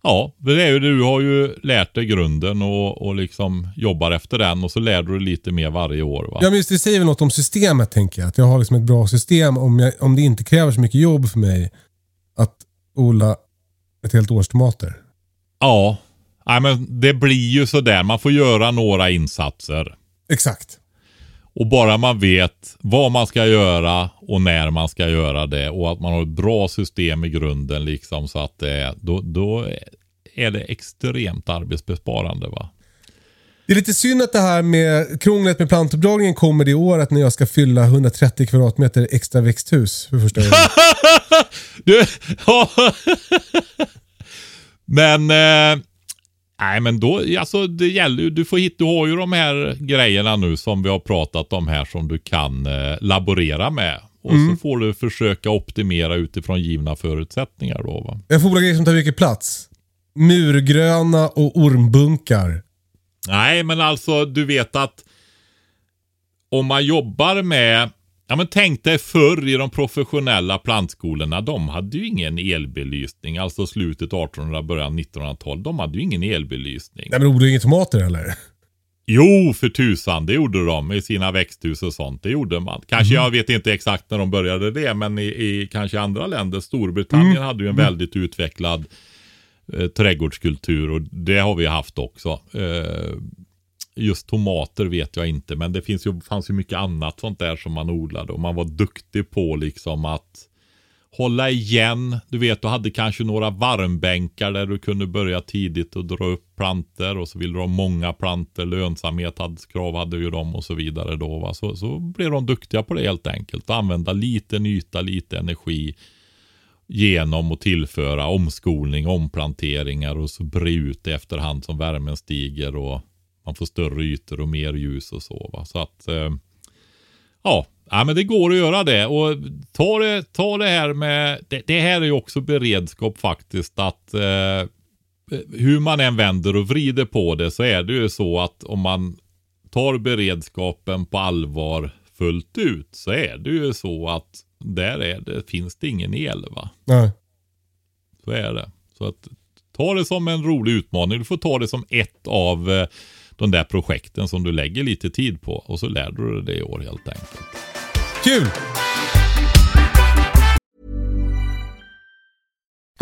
Ja, det är ju, du har ju lärt dig grunden och, och liksom jobbar efter den och så lär du dig lite mer varje år. Va? Ja men just det säger väl något om systemet tänker jag. Att jag har liksom ett bra system om, jag, om det inte kräver så mycket jobb för mig att odla ett helt års tomater. Ja, Nej, men det blir ju sådär. Man får göra några insatser. Exakt. Och bara man vet vad man ska göra och när man ska göra det och att man har ett bra system i grunden liksom så att det är, då, då är det extremt arbetsbesparande va. Det är lite synd att det här med krånglet med plantuppdragningen kommer det året när jag ska fylla 130 kvadratmeter extra växthus för första gången. Du, men, eh, nej men då, alltså det gäller ju, du får hit, du har ju de här grejerna nu som vi har pratat om här som du kan eh, laborera med. Och så får du försöka optimera utifrån givna förutsättningar då va. Jag odla grejer som tar mycket plats. Murgröna och ormbunkar. Nej, men alltså du vet att om man jobbar med, ja men tänk dig förr i de professionella plantskolorna, de hade ju ingen elbelysning, alltså slutet 1800, början 1900-tal, de hade ju ingen elbelysning. Nej men odlar inga tomater eller? Jo, för tusan, det gjorde de i sina växthus och sånt, det gjorde man. Kanske, jag vet inte exakt när de började det, men i, i kanske andra länder, Storbritannien hade ju en väldigt utvecklad eh, trädgårdskultur och det har vi haft också. Eh, just tomater vet jag inte, men det finns ju, fanns ju mycket annat sånt där som man odlade och man var duktig på liksom att hålla igen. Du vet, du hade kanske några varmbänkar där du kunde börja tidigt och dra upp planter och så ville du ha många planter. Lönsamhet hade, krav hade ju de och så vidare då. Va? Så, så blev de duktiga på det helt enkelt. Använda lite yta, lite energi genom att tillföra omskolning, omplanteringar och så bre ut det efterhand som värmen stiger och man får större ytor och mer ljus och så. Va? Så att eh, ja, ja, men det går att göra det. Och ta det, ta det här med, det, det här är ju också beredskap faktiskt att eh, hur man än vänder och vrider på det så är det ju så att om man tar beredskapen på allvar fullt ut så är det ju så att där är det, finns det ingen el va. Nej. Så är det. Så att ta det som en rolig utmaning. Du får ta det som ett av eh, de där projekten som du lägger lite tid på och så lär du dig det i år helt enkelt. Kul!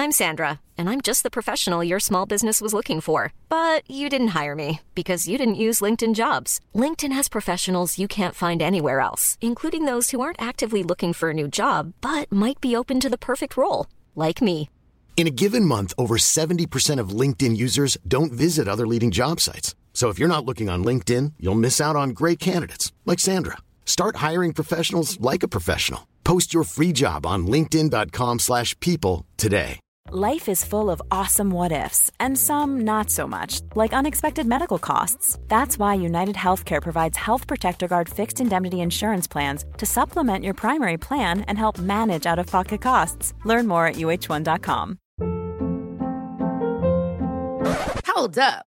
I'm Sandra, and I'm just the professional your small business was looking for. But you didn't hire me because you didn't use LinkedIn jobs. LinkedIn has professionals you can't find anywhere else, including those who aren't actively looking for a new job but might be open to the perfect role, like me. In a given month, over 70% of LinkedIn users don't visit other leading job sites. So if you're not looking on LinkedIn, you'll miss out on great candidates like Sandra. Start hiring professionals like a professional. Post your free job on linkedin.com/people slash people today. Life is full of awesome what ifs, and some not so much, like unexpected medical costs. That's why United Healthcare provides Health Protector Guard fixed indemnity insurance plans to supplement your primary plan and help manage out of pocket costs. Learn more at uh1.com. Hold up.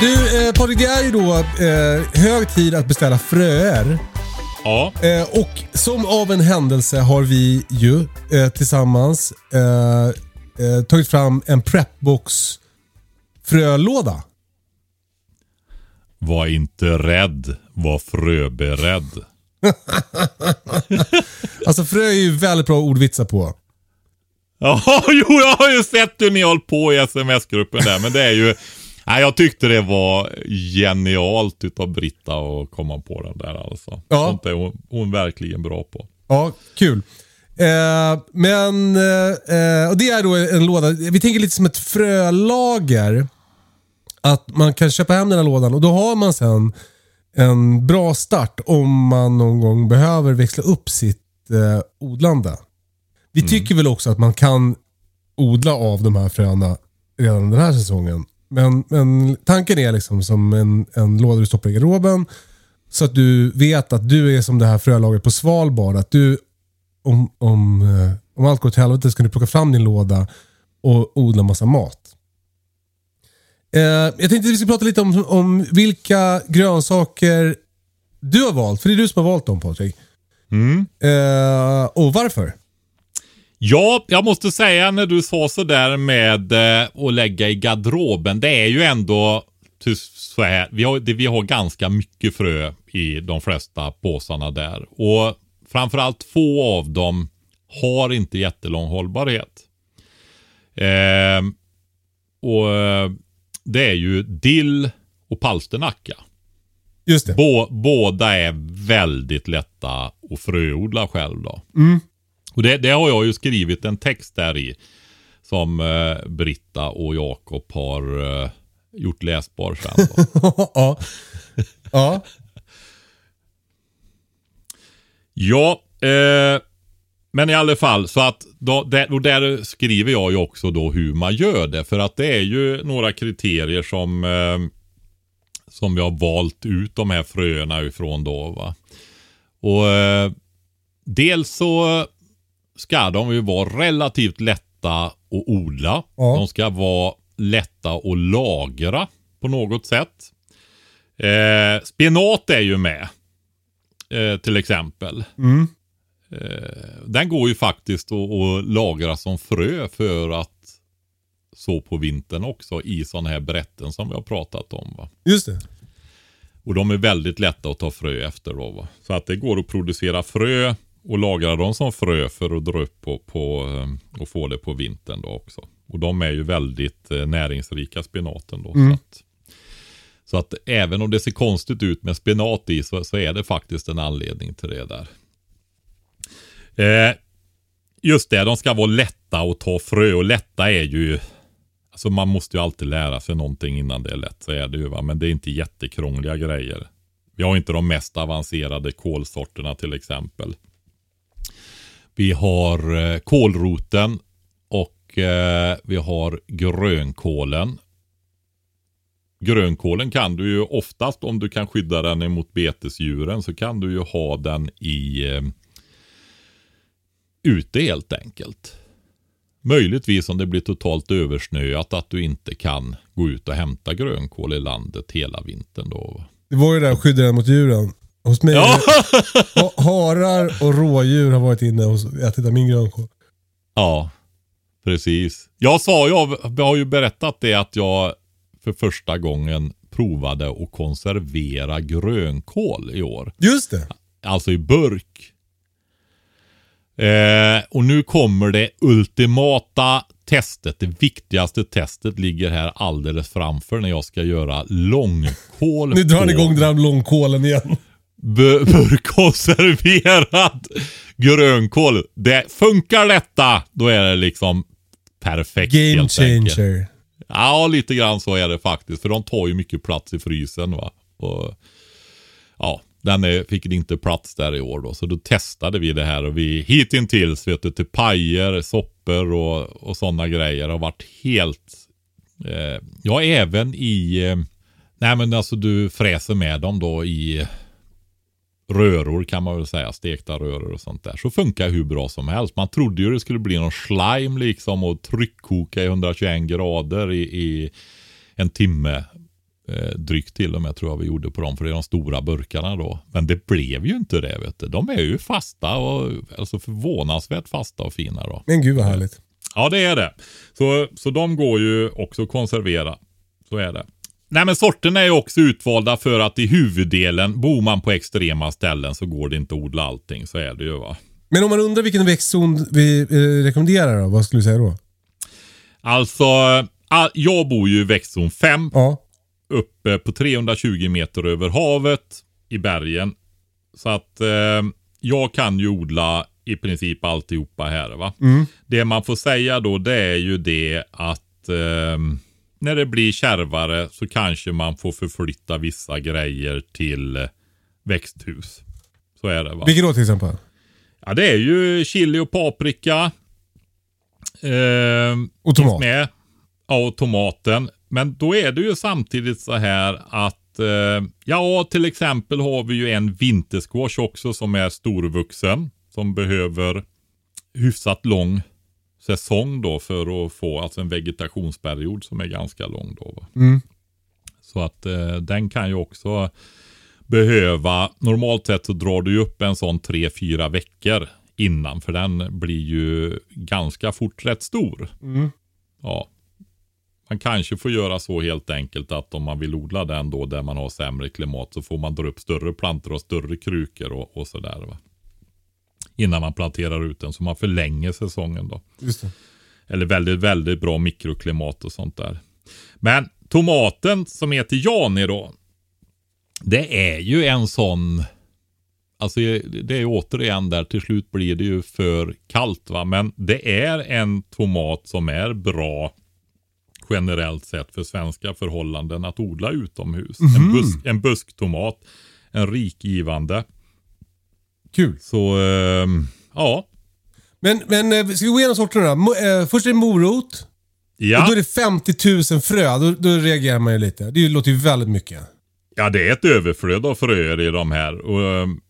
Du eh, Patrik, det är ju då eh, hög tid att beställa fröer. Ja, Eh, och som av en händelse har vi ju eh, tillsammans eh, eh, tagit fram en Prepbox frölåda. var inte rädd, var fröberedd. Alltså frö är ju väldigt bra ordvitsar på. Ja, jo, jag har ju sett hur ni hållit på i sms-gruppen där, men det är ju... Nej, jag tyckte det var genialt utav Britta att komma på den där alltså. Ja. Sånt är hon, hon verkligen bra på. Ja, kul. Eh, men, eh, och det är då en låda, vi tänker lite som ett frölager. Att man kan köpa hem den här lådan och då har man sen en bra start om man någon gång behöver växla upp sitt eh, odlande. Vi tycker väl också att man kan odla av de här fröna redan den här säsongen. Men, men tanken är liksom som en, en låda du stoppar i garderoben. Så att du vet att du är som det här frölagret på Svalbard. Att du, om, om, eh, om allt går till helvete, ska du plocka fram din låda och odla massa mat. Eh, jag tänkte att vi ska prata lite om, om vilka grönsaker du har valt. För det är du som har valt dem Patrik. Eh, och varför? Ja, jag måste säga när du sa sådär med eh, att lägga i garderoben. Det är ju ändå så här. Vi har, det, vi har ganska mycket frö i de flesta påsarna där. Och framförallt få av dem har inte jättelång hållbarhet. Eh, och eh, det är ju dill och palsternacka. Just det. Bå, båda är väldigt lätta att fröodla själv då. Och det, det har jag ju skrivit en text där i. Som eh, Britta och Jakob har eh, gjort läsbar sen. Ja. ja. ja, eh, men i alla fall så att då, där, och där skriver jag ju också då hur man gör det. För att det är ju några kriterier som eh, som vi har valt ut de här fröerna ifrån då. Va? Och eh, dels så ska de ju vara relativt lätta att odla. Ja. De ska vara lätta att lagra på något sätt. Eh, spenat är ju med. Eh, till exempel. Mm. Eh, den går ju faktiskt att, att lagra som frö för att så på vintern också i sådana här brätten som vi har pratat om. Va? Just det. Och de är väldigt lätta att ta frö efter då. Va? Så att det går att producera frö och lagra dem som frö för att dra upp på, på, eh, och få det på vintern då också. Och de är ju väldigt eh, näringsrika spenaten då. Så, att, så att även om det ser konstigt ut med spenat i så, så är det faktiskt en anledning till det där. Eh, just det, de ska vara lätta att ta frö och lätta är ju Alltså man måste ju alltid lära sig någonting innan det är lätt. Så är det ju va. Men det är inte jättekrångliga grejer. Vi har inte de mest avancerade kolsorterna till exempel. Vi har eh, kålroten och eh, vi har grönkålen. Grönkålen kan du ju oftast om du kan skydda den emot betesdjuren så kan du ju ha den i eh, ute helt enkelt. Möjligtvis om det blir totalt översnöat att du inte kan gå ut och hämta grönkål i landet hela vintern då. Det var ju där att skydda den mot djuren. Hos mig Ja, ha- harar och rådjur har varit inne och ätit av min grönkål. ja precis. Jag sa ju, jag har ju berättat det att jag för första gången provade att konservera grönkål i år. Just det. Alltså i burk. Eh, och nu kommer det ultimata testet. Det viktigaste testet ligger här alldeles framför när jag ska göra långkål. Nu drar ni igång den här långkålen igen. Bu- burkkonserverad grönkål. Det funkar detta, då är det liksom perfekt Game helt enkelt. changer. Ja, lite grann så är det faktiskt. För de tar ju mycket plats i frysen. va. Och, ja, den är, fick inte plats där i år då. Så då testade vi det här och vi hittills vet du, till pajer, soppor och, och sådana grejer har varit helt... Eh, ja, även i... Eh, nej men alltså du fräser med dem då i röror kan man väl säga. Stekta röror och sånt där. Så funkar hur bra som helst. Man trodde ju det skulle bli någon slime liksom och tryckkoka i 121 grader i, i en timme. Eh, drygt till och med tror jag vi gjorde på dem. För det är de stora burkarna då. Men det blev ju inte det vet du. De är ju fasta och alltså förvånansvärt fasta och fina då. Men gud vad härligt. Ja, det är det. Så, så de går ju också att konservera. Så är det. Nej, men sorterna är också utvalda för att i huvuddelen, bor man på extrema ställen så går det inte att odla allting. Så är det ju va. Men om man undrar vilken växtzon vi eh, rekommenderar då? Vad skulle du säga då? Alltså, all, jag bor ju i växtzon 5 Ja. uppe på 320 meter över havet i bergen. Så att eh, jag kan ju odla i princip alltihopa här. Va? Det man får säga då det är ju det att eh, när det blir kärvare så kanske man får förflytta vissa grejer till eh, växthus. Så är det va. Vilket då till exempel? Ja det är ju chili och paprika. Eh, Och tomat. med. Ja, och tomaten. Men då är det ju samtidigt så här att eh, ja, till exempel har vi ju en vintersquash också som är storvuxen. Som behöver hyfsat lång säsong då för att få alltså en vegetationsperiod som är ganska lång då. Mm. Så att eh, den kan ju också behöva, normalt sett så drar du upp en sån tre fyra veckor innan för den blir ju ganska fort rätt stor. Ja. Man kanske får göra så helt enkelt att om man vill odla den då där man har sämre klimat så får man dra upp större plantor och större krukor och, och sådär. Va? Innan man planterar ut den så man förlänger säsongen då. Eller väldigt, väldigt bra mikroklimat och sånt där. Men tomaten som heter Jani då. Det är ju en sån. Alltså det är återigen där till slut blir det ju för kallt va. Men det är en tomat som är bra generellt sett för svenska förhållanden att odla utomhus. En, busk, en busktomat. En rikgivande. Kul. Så ehm, ja. Men, men eh, ska vi gå igenom sorterna eh, Först är det morot. Ja. Och då är det 50 000 frö. Då, då reagerar man ju lite. Det låter ju väldigt mycket. Ja, det är ett överflöd av fröer i de här. Och, ehm,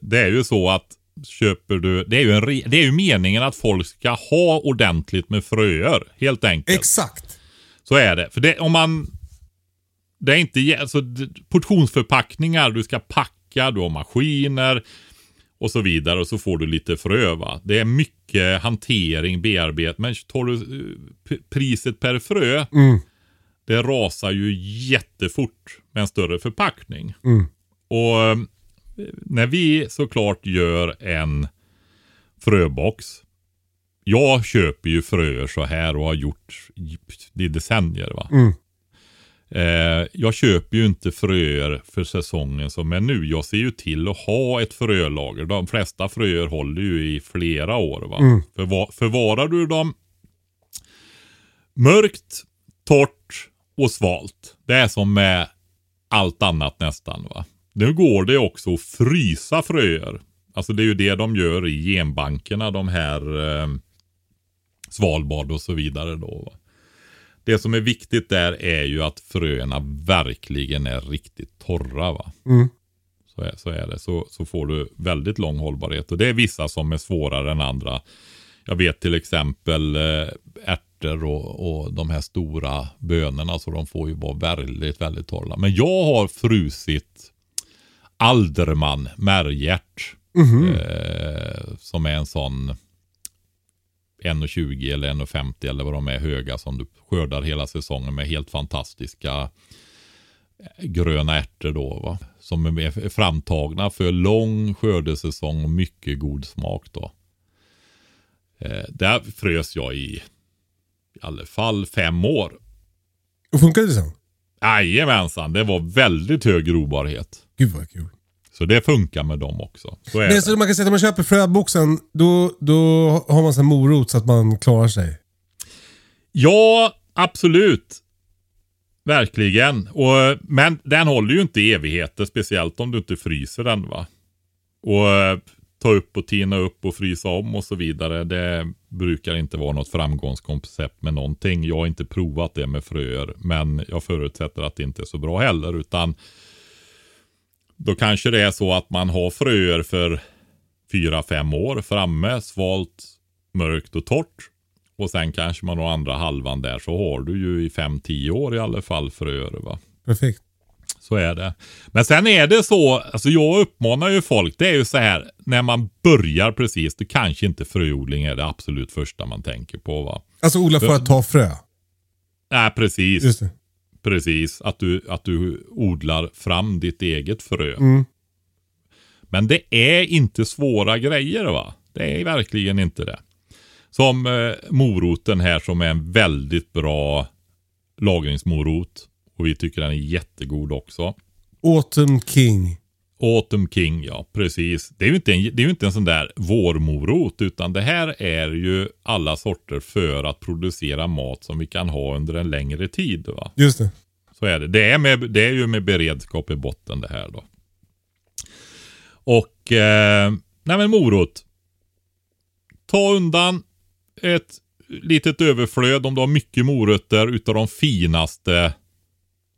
det är ju så att köper du, det är, ju en, det är ju meningen att folk ska ha ordentligt med fröer. Helt enkelt. Exakt. så är det. För det, om man, det är inte, alltså, portionsförpackningar, du ska packa, du har maskiner och så vidare och så får du lite frö va. Det är mycket hantering, bearbetning. Men tar du eh, priset per frö, Mm. det rasar ju jättefort med en större förpackning. Mm. Och eh, när vi såklart gör en fröbox. Jag köper ju fröer så här och har gjort i decennier. va. Mm. Eh, jag köper ju inte fröer för säsongen som är nu. Jag ser ju till att ha ett frölager. De flesta fröer håller ju i flera år. Va? Mm. Förva- förvarar du dem mörkt, torrt och svalt. Det är som med allt annat nästan. va. Nu går det också att frysa fröer. Alltså det är ju det de gör i genbankerna, de här eh, Svalbard och så vidare då. Va? Det som är viktigt där är ju att fröerna verkligen är riktigt torra. va. Mm. Så, är, så är det. Så, så får du väldigt lång hållbarhet. Och det är vissa som är svårare än andra. Jag vet till exempel eh, ärtor och, och de här stora bönorna. Så de får ju vara väldigt, väldigt torra. Men jag har frusit Alderman märgärt. Eh, som är en sån 1,20 eller 1,50 eller vad de är höga som du skördar hela säsongen med helt fantastiska gröna ärtor då. Va? Som är framtagna för lång skördesäsong och mycket god smak då. Eh, där frös jag i i alla fall fem år. Och funkar det så? Jajamensan, det var väldigt hög grobarhet. Gud vad kul. Så det funkar med dem också. Så är det. så man kan säga att när man köper fröboxen, då, då har man sån här morot så att man klarar sig. Ja, absolut. Verkligen. Och, men den håller ju inte i evigheter, speciellt om du inte fryser den va. Och eh, ta upp och tina upp och frysa om och så vidare. Det brukar inte vara något framgångskoncept med någonting. Jag har inte provat det med fröer, men jag förutsätter att det inte är så bra heller. Utan då kanske det är så att man har fröer för fyra, fem år framme, svalt, mörkt och torrt. Och sen kanske man har andra halvan där så har du ju i fem, tio år i alla fall fröer. Va? Perfekt. Så är det. Men sen är det så, alltså jag uppmanar ju folk, det är ju så här, när man börjar precis, det kanske inte fröodling är det absolut första man tänker på va. Alltså odla för att ta frö. Nej, precis. Precis, att du, att du odlar fram ditt eget frö. Mm. Men det är inte svåra grejer va. Det är verkligen inte det. Som eh, moroten här som är en väldigt bra lagringsmorot. Och vi tycker den är jättegod också. Autumn King. Autumn King, ja precis. Det är ju inte en, det är inte en sån där vårmorot utan det här är ju alla sorter för att producera mat som vi kan ha under en längre tid. Va? Just det. Så är det. Det är, med, det är ju med beredskap i botten det här då. Och, eh, nej men morot. Ta undan ett litet överflöd om du har mycket morötter utav de finaste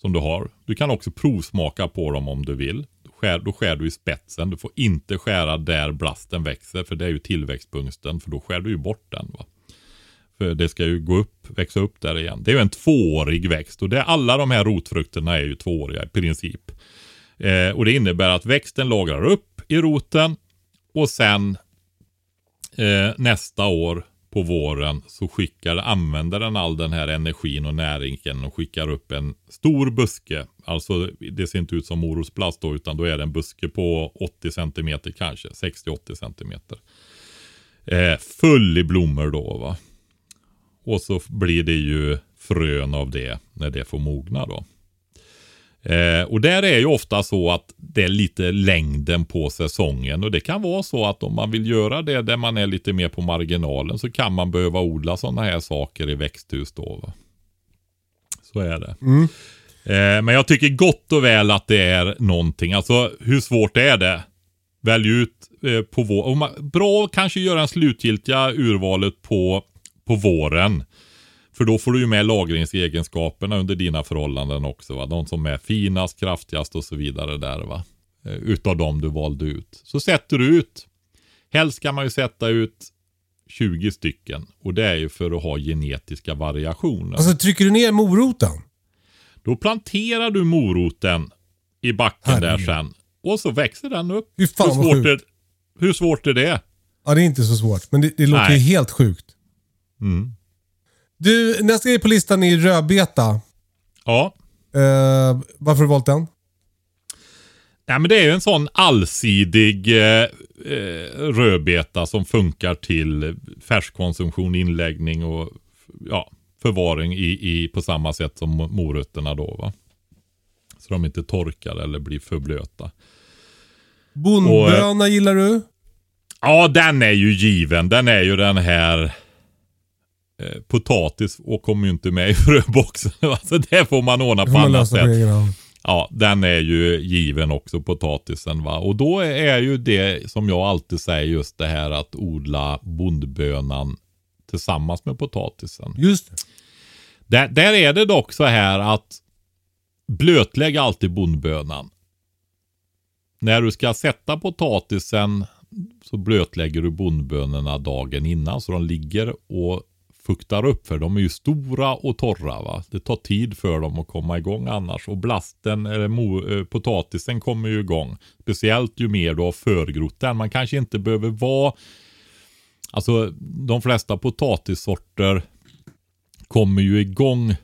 som du har. Du kan också provsmaka på dem om du vill. Skär, då skär du i spetsen. Du får inte skära där blasten växer för det är ju tillväxtpunkten för då skär du ju bort den. Va? För det ska ju gå upp, växa upp där igen. Det är ju en tvåårig växt och det, alla de här rotfrukterna är ju tvååriga i princip. Eh, och det innebär att växten lagrar upp i roten och sen eh, nästa år på våren så skickar, använder den all den här energin och näringen och skickar upp en stor buske. Alltså det ser inte ut som morotsplast då utan då är det en buske på 80 cm kanske, 60-80 cm. Eh, full i blommor då va. Och så blir det ju frön av det när det får mogna då. Eh, och där är ju ofta så att det är lite längden på säsongen och det kan vara så att om man vill göra det där man är lite mer på marginalen så kan man behöva odla sådana här saker i växthus då. Va? Så är det. Mm. Eh, men jag tycker gott och väl att det är någonting. Alltså hur svårt är det? Välj ut eh, på våren. Bra kanske göra en slutgiltiga urvalet på, på våren. För då får du ju med lagringsegenskaperna under dina förhållanden också. Va? De som är finast, kraftigast och så vidare där. va. Eh, Utav dem du valde ut. Så sätter du ut. Helst ska man ju sätta ut 20 stycken. Och det är ju för att ha genetiska variationer. Alltså trycker du ner moroten? Då planterar du moroten i backen där Herregud. sen. Och så växer den upp. Fy fan hur, svårt är, hur svårt är det? Ja, det är inte så svårt. Men det, det låter ju helt sjukt. Mm. Du, nästa grej på listan är rödbeta. Ja. Eh, varför har du valt den? Nej, men det är ju en sån allsidig eh, eh, rödbeta som funkar till färskkonsumtion, inläggning och ja, förvaring i, i, på samma sätt som morötterna då. Va? Så de inte torkar eller blir för blöta. Bondböna gillar du? Ja, den är ju given. Den är ju den här eh, potatis och kommer ju inte med i fröboxen. Alltså det får man ordna på annat sätt. på. Ja, den är ju given också potatisen va. Och då är ju det som jag alltid säger just det här att odla bondbönan tillsammans med potatisen. Just det. Där, där är det dock så här att blötlägg alltid bondbönan. När du ska sätta potatisen så blötlägger du bondbönorna dagen innan så de ligger och fuktar upp för de är ju stora och torra. Va? Det tar tid för dem att komma igång annars och blasten eller mo, eh, potatisen kommer ju igång. Speciellt ju mer du har förgrott den. Man kanske inte behöver vara Alltså de flesta potatissorter kommer ju igång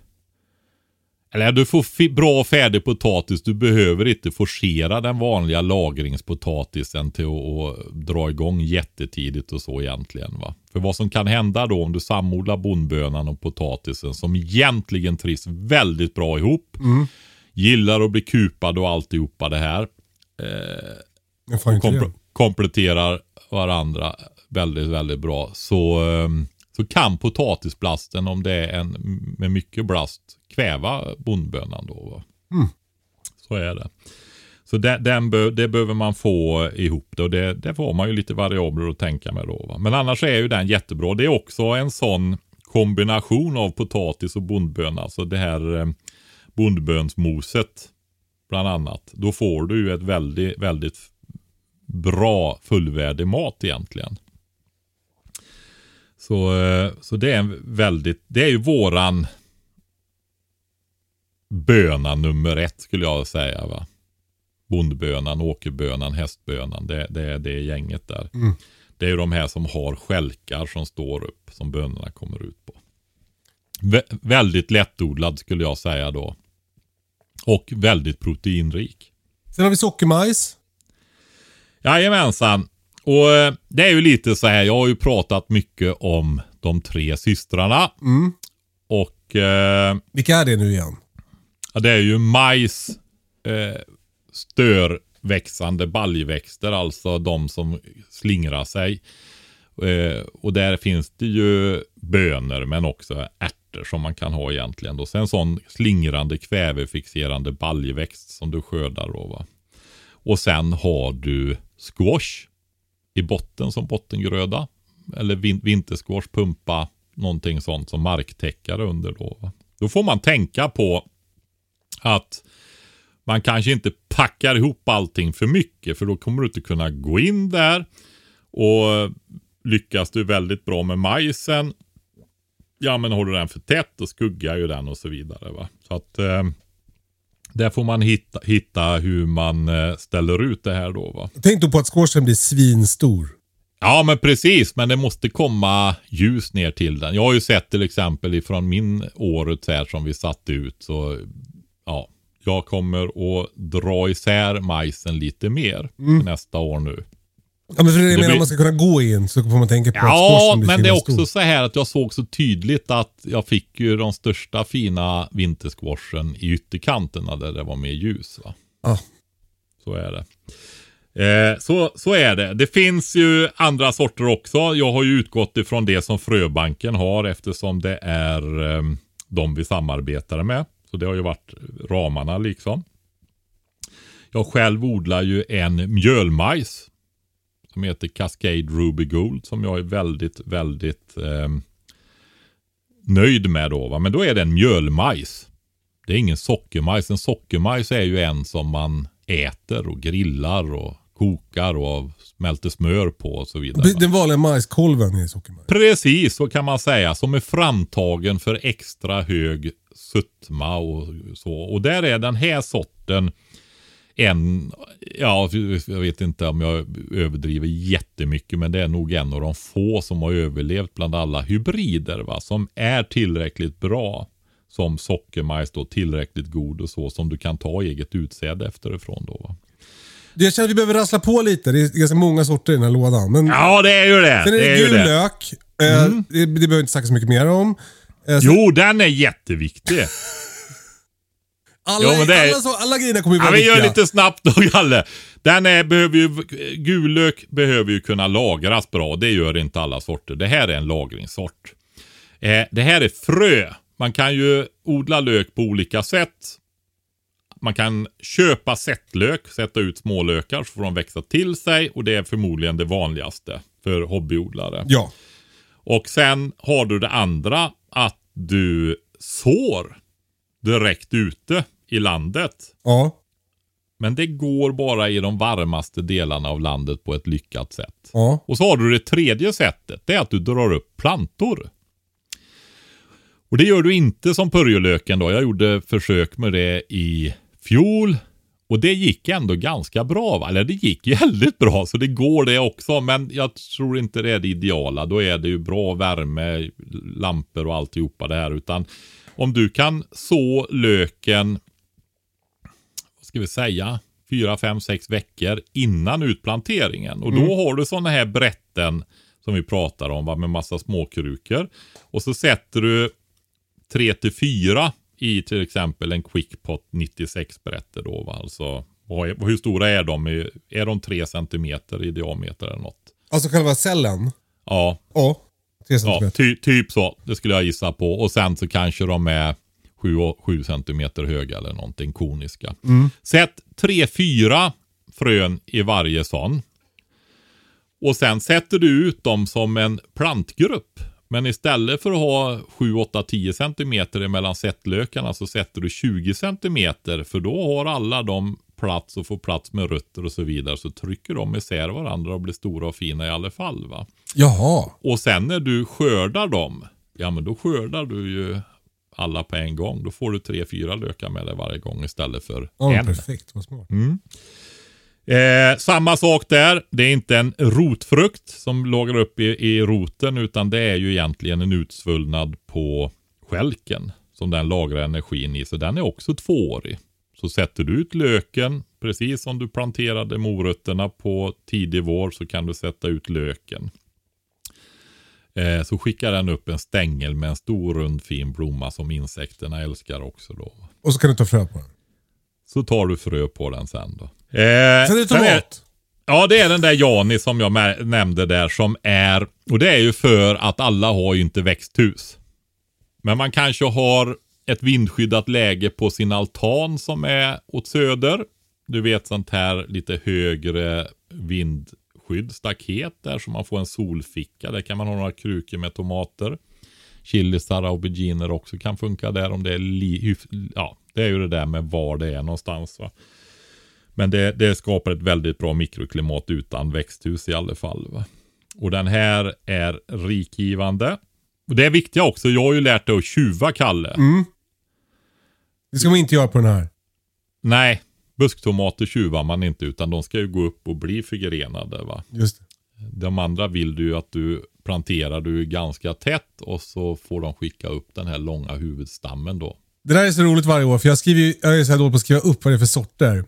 eller du får bra färdig potatis. Du behöver inte forcera den vanliga lagringspotatisen till att, dra igång jättetidigt och så egentligen. Va? För vad som kan hända då om du samodlar bondbönan och potatisen som egentligen trivs väldigt bra ihop. Gillar att bli kupad och alltihopa det här. Kompl- det. kompletterar varandra väldigt, väldigt bra. Så, ehm, så kan potatisblasten, om det är en med mycket blast, kväva bondbönan då. Va? Så är det. Så det, den be, det behöver man få ihop det och det, det får man ju lite variabler att tänka med då. Va? Men annars är ju den jättebra. Det är också en sån kombination av potatis och bondböna. Alltså det här eh, bondbönsmoset bland annat. Då får du ju ett väldigt, väldigt bra fullvärdig mat egentligen. Så, eh, så det är en väldigt, det är ju våran böna nummer ett skulle jag säga. Va? Bondbönan, åkerbönan, hästbönan. Det, det är det gänget där. Det är ju de här som har skälkar som står upp som bönorna kommer ut på. Vä- väldigt lättodlad skulle jag säga då. Och väldigt proteinrik. Sen har vi sockermajs. Jajamensan. Och eh, det är ju lite så här, jag har ju pratat mycket om de tre systrarna. Och eh, Vilka är det nu igen? det är ju majs, eh, störväxande baljväxter, alltså de som slingrar sig. Eh, och där finns det ju bönor men också ärtor som man kan ha egentligen. Då. Sen sån slingrande kvävefixerande baljväxt som du skördar. Då, va? Och sen har du squash i botten som bottengröda. Eller vin vintersquash, pumpa, någonting sånt som marktäckare under. Då, då får man tänka på att man kanske inte packar ihop allting för mycket för då kommer du inte kunna gå in där. Och lyckas du väldigt bra med majsen, ja men håller du den för tätt då skuggar ju den och så vidare. Va? Så att eh, där får man hitta, hitta hur man eh, ställer ut det här då. Va? Tänk då på att squashen blir svinstor. Ja men precis, men det måste komma ljus ner till den. Jag har ju sett till exempel ifrån min året här som vi satte ut så ja, jag kommer att dra isär majsen lite mer nästa år nu. Ja, men för det, jag Det blir- om man ska kunna gå in så får man tänka på att Ja, blir men det är också så här att jag såg så tydligt att jag fick ju de största fina vintersquashen i ytterkanterna där det var mer ljus. Va? Ja. Så är det. Eh, så, så är det. Det finns ju andra sorter också. Jag har ju utgått ifrån det som Fröbanken har eftersom det är eh, de vi samarbetar med. Så det har ju varit ramarna liksom. Jag själv odlar ju en mjölmajs som heter Cascade Ruby Gold som jag är väldigt, väldigt eh, nöjd med då. Va? Men då är det en mjölmajs. Det är ingen sockermajs. En sockermajs är ju en som man äter och grillar och kokar och smälter smör på och så vidare. va? Den vanliga majskolven är sockermajs. Precis, så kan man säga. Som är framtagen för extra hög sötma och så. Och där är den här sorten en, ja, jag vet inte om jag överdriver jättemycket, men det är nog en av de få som har överlevt bland alla hybrider, va, som är tillräckligt bra som sockermajs då, tillräckligt god och så som du kan ta eget utsäde efterifrån då. Va? Jag känner att vi behöver rassla på lite. Det är ganska många sorter i den här lådan. Men Ja, det är ju det. sen är det det, är ju gul det. lök. Eh, det, det behöver vi inte snacka så mycket mer om. Eh, Jo, den är jätteviktig. alla, jo, är- alla, så, alla grejerna kommer ju Ja, vara vi gör lite snabbt då, Galle. Den är, behöver ju, gul lök behöver ju kunna lagras bra. Det gör inte alla sorter. Det här är en lagringssort. Eh, det här är frö. Man kan ju odla lök på olika sätt. Man kan köpa sättlök, sätta ut smålökar så får de växa till sig och det är förmodligen det vanligaste för hobbyodlare. Ja. Och sen har du det andra att du sår direkt ute i landet. Ja. Men det går bara i de varmaste delarna av landet på ett lyckat sätt. Ja. Och så har du det tredje sättet. Det är att du drar upp plantor. Och det gör du inte som purjolöken då. Jag gjorde försök med det i fjol. Och det gick ändå ganska bra. Eller det gick väldigt bra. Så det går det också. Men jag tror inte det är det ideala. Då är det ju bra värme, lampor och alltihopa det här. Utan om du kan så löken vad ska vi säga, fyra, fem, sex veckor innan utplanteringen. Och då har du sådana här brätten som vi pratar om va, med massa småkrukor. Och så sätter du 3 till 4 i till exempel en Quickpot 96 brätter då. Va? Alltså, är, hur stora är de? Är- de 3 centimeter i diameter eller något? Alltså själva cellen. Ja, Ja. 3 Ja, ty, typ så. Det skulle jag gissa på. Och sen så kanske de är 7 centimeter höga eller någonting koniska. Sätt 3-4 frön i varje sån. Och sen sätter du ut dem som en plantgrupp. Men istället för att ha 7, 8, 10 centimeter mellan sättlökarna så sätter du 20 centimeter. För då har alla de plats och får plats med rötter och så vidare. Så trycker de isär varandra och blir stora och fina i alla fall. va. Jaha. Och sen när du skördar dem, ja men då skördar du ju alla på en gång. Då får du tre, fyra lökar med dig varje gång istället för Ja, en. perfekt. Vad smart. Eh, samma sak där. Det är inte en rotfrukt som lagrar upp i, i roten utan det är ju egentligen en utsvullnad på skälken som den lagrar energin i. Så den är också tvåårig. Så sätter du ut löken, precis som du planterade morötterna på tidig vår så kan du sätta ut löken. Eh, så skickar den upp en stängel med en stor rund fin blomma som insekterna älskar också då. Och så kan du ta frö på den. Så tar du frö på den sen då. Eh, Sen är det tomat. Ja, det är den där Jani som jag nämnde där som är, och det är ju för att alla har ju inte växthus. Men man kanske har ett vindskyddat läge på sin altan som är åt söder. Du vet sånt här lite högre vindskydd, staket där så man får en solficka. Där kan man ha några krukor med tomater. Chilisar och auberginer också kan funka där om det är li- ja, det är ju det där med var det är någonstans va. Men det, det skapar ett väldigt bra mikroklimat utan växthus i alla fall. Va? Och den här är rikgivande. Och det är viktiga också. Jag har ju lärt dig att tjuva, Kalle. Mm. Det ska man inte göra på den här. Nej, busktomater tjuvar man inte utan de ska ju gå upp och bli förgrenade. Va? Just det. De andra vill du ju att du planterar du ganska tätt och så får de skicka upp den här långa huvudstammen då. Det där är så roligt varje år för jag, skriver, jag är så här dålig på att skriva upp vad det är för sorter.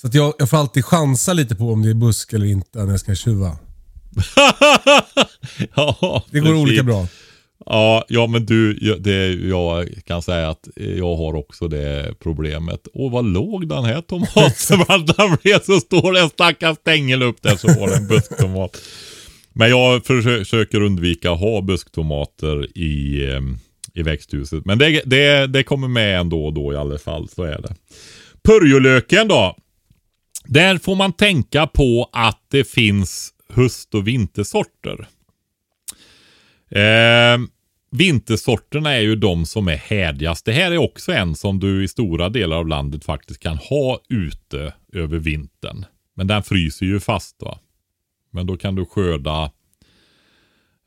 Så att jag, jag får alltid chansa lite på om det är busk eller inte när jag ska tjuva. ja, Det går precis. olika bra. Ja, ja men du, jag- det, jag kan säga att jag har också det problemet. Åh, vad låg den här tomaten. Den blev så stor, en stackars stängel upp där så var det en busktomat. Men jag försöker undvika att ha busktomater i, eh, i växthuset. Men det, det, det kommer med ändå och då i alla fall, så är det. Purjolöken då. Där får man tänka på att det finns höst och vintersorter. Eh, vintersorterna är ju de som är härdigast. Det här är också en som du i stora delar av landet faktiskt kan ha ute över vintern. Men den fryser ju fast va. Men då kan du skörda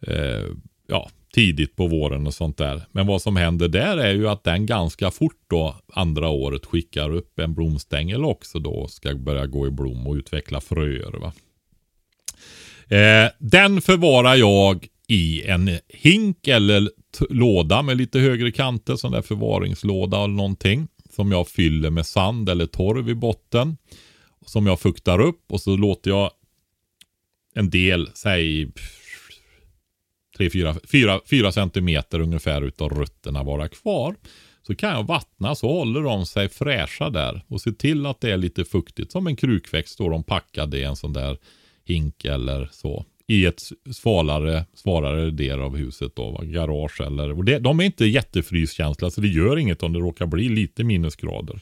eh, ja, tidigt på våren och sånt där. Men vad som händer där är ju att den ganska fort då andra året skickar upp en blomstängel också då och ska börja gå i blom och utveckla fröer. Va? Eh, den förvarar jag i en hink eller låda med lite högre kanter, sån där förvaringslåda eller någonting. Som jag fyller med sand eller torv i botten. Som jag fuktar upp och så låter jag en del, säg 3-4 centimeter ungefär utav rötterna vara kvar. Så kan jag vattna så håller de sig fräscha där och se till att det är lite fuktigt. Som en krukväxt står de packade i en sån där hink eller så. I ett svalare, svalare del av huset då, va? garage eller. Och det, de är inte jättefryskänsliga så det gör inget om det råkar bli lite minusgrader.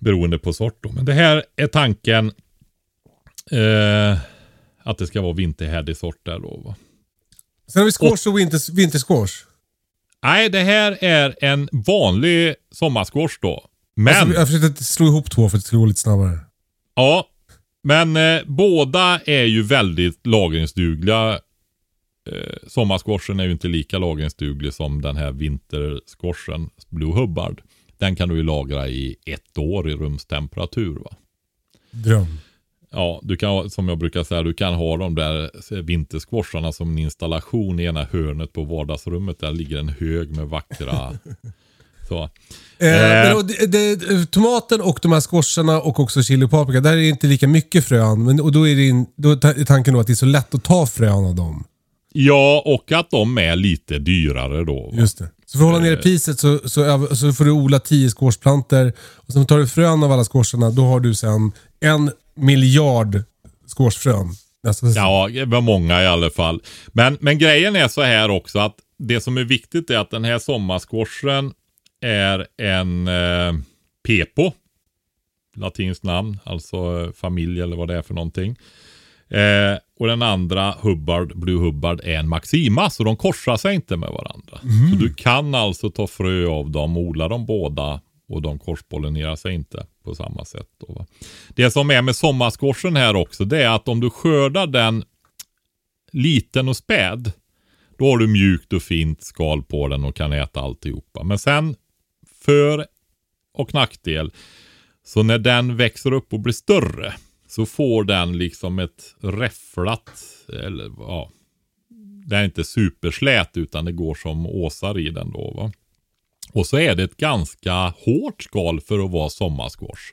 Beroende på sort då. Men det här är tanken. Eh, att det ska vara vinterhärdig sort där då. Va? Sen har vi squash och vinter, vintersquash. Nej, det här är en vanlig sommarsquash då. Men, Alltså, jag försökte slå ihop två för att det skulle gå lite snabbare. ja. Men eh, båda är ju väldigt lagringsdugliga. Eh, sommarsquashen är ju inte lika lagringsduglig som den här vintersquashen, Blue Hubbard. Den kan du ju lagra i ett år i rumstemperatur. va. Dröm. Ja, du kan, som jag brukar säga, du kan ha de där vintersquasharna som en installation i ena hörnet på vardagsrummet. Där ligger en hög med vackra... så. Eh, Eh. det, det, tomaten och de här squasharna och också chili och paprika, där är det inte lika mycket frön. Men, och då är, det in, då är tanken då att det är så lätt att ta frön av dem. Ja, och att de är lite dyrare då. va? Just det. Så för att hålla nere priset så, så, så får du odla 10 squashplantor. Och sen tar du frön av alla squasharna. Då har du sen en miljard squashfrön Ja, det var många i alla fall. Men, men grejen är så här också att det som är viktigt är att den här sommarsquashen är en eh, pepo. Latinskt namn, alltså eh, familj eller vad det är för någonting. Eh, och den andra Hubbard, Blue Hubbard är en Maxima, så de korsar sig inte med varandra. Så du kan alltså ta frö av dem, odla dem båda och de korspollinerar sig inte på samma sätt. Då? Det som är med sommarskorsen här också, det är att om du skördar den liten och späd, då har du mjukt och fint skal på den och kan äta alltihopa. Men sen, för och nackdel, så när den växer upp och blir större, så får den liksom ett räfflat, eller ja, den är inte superslät utan det går som åsar i den då va. Och så är det ett ganska hårt skal för att vara sommarsquash.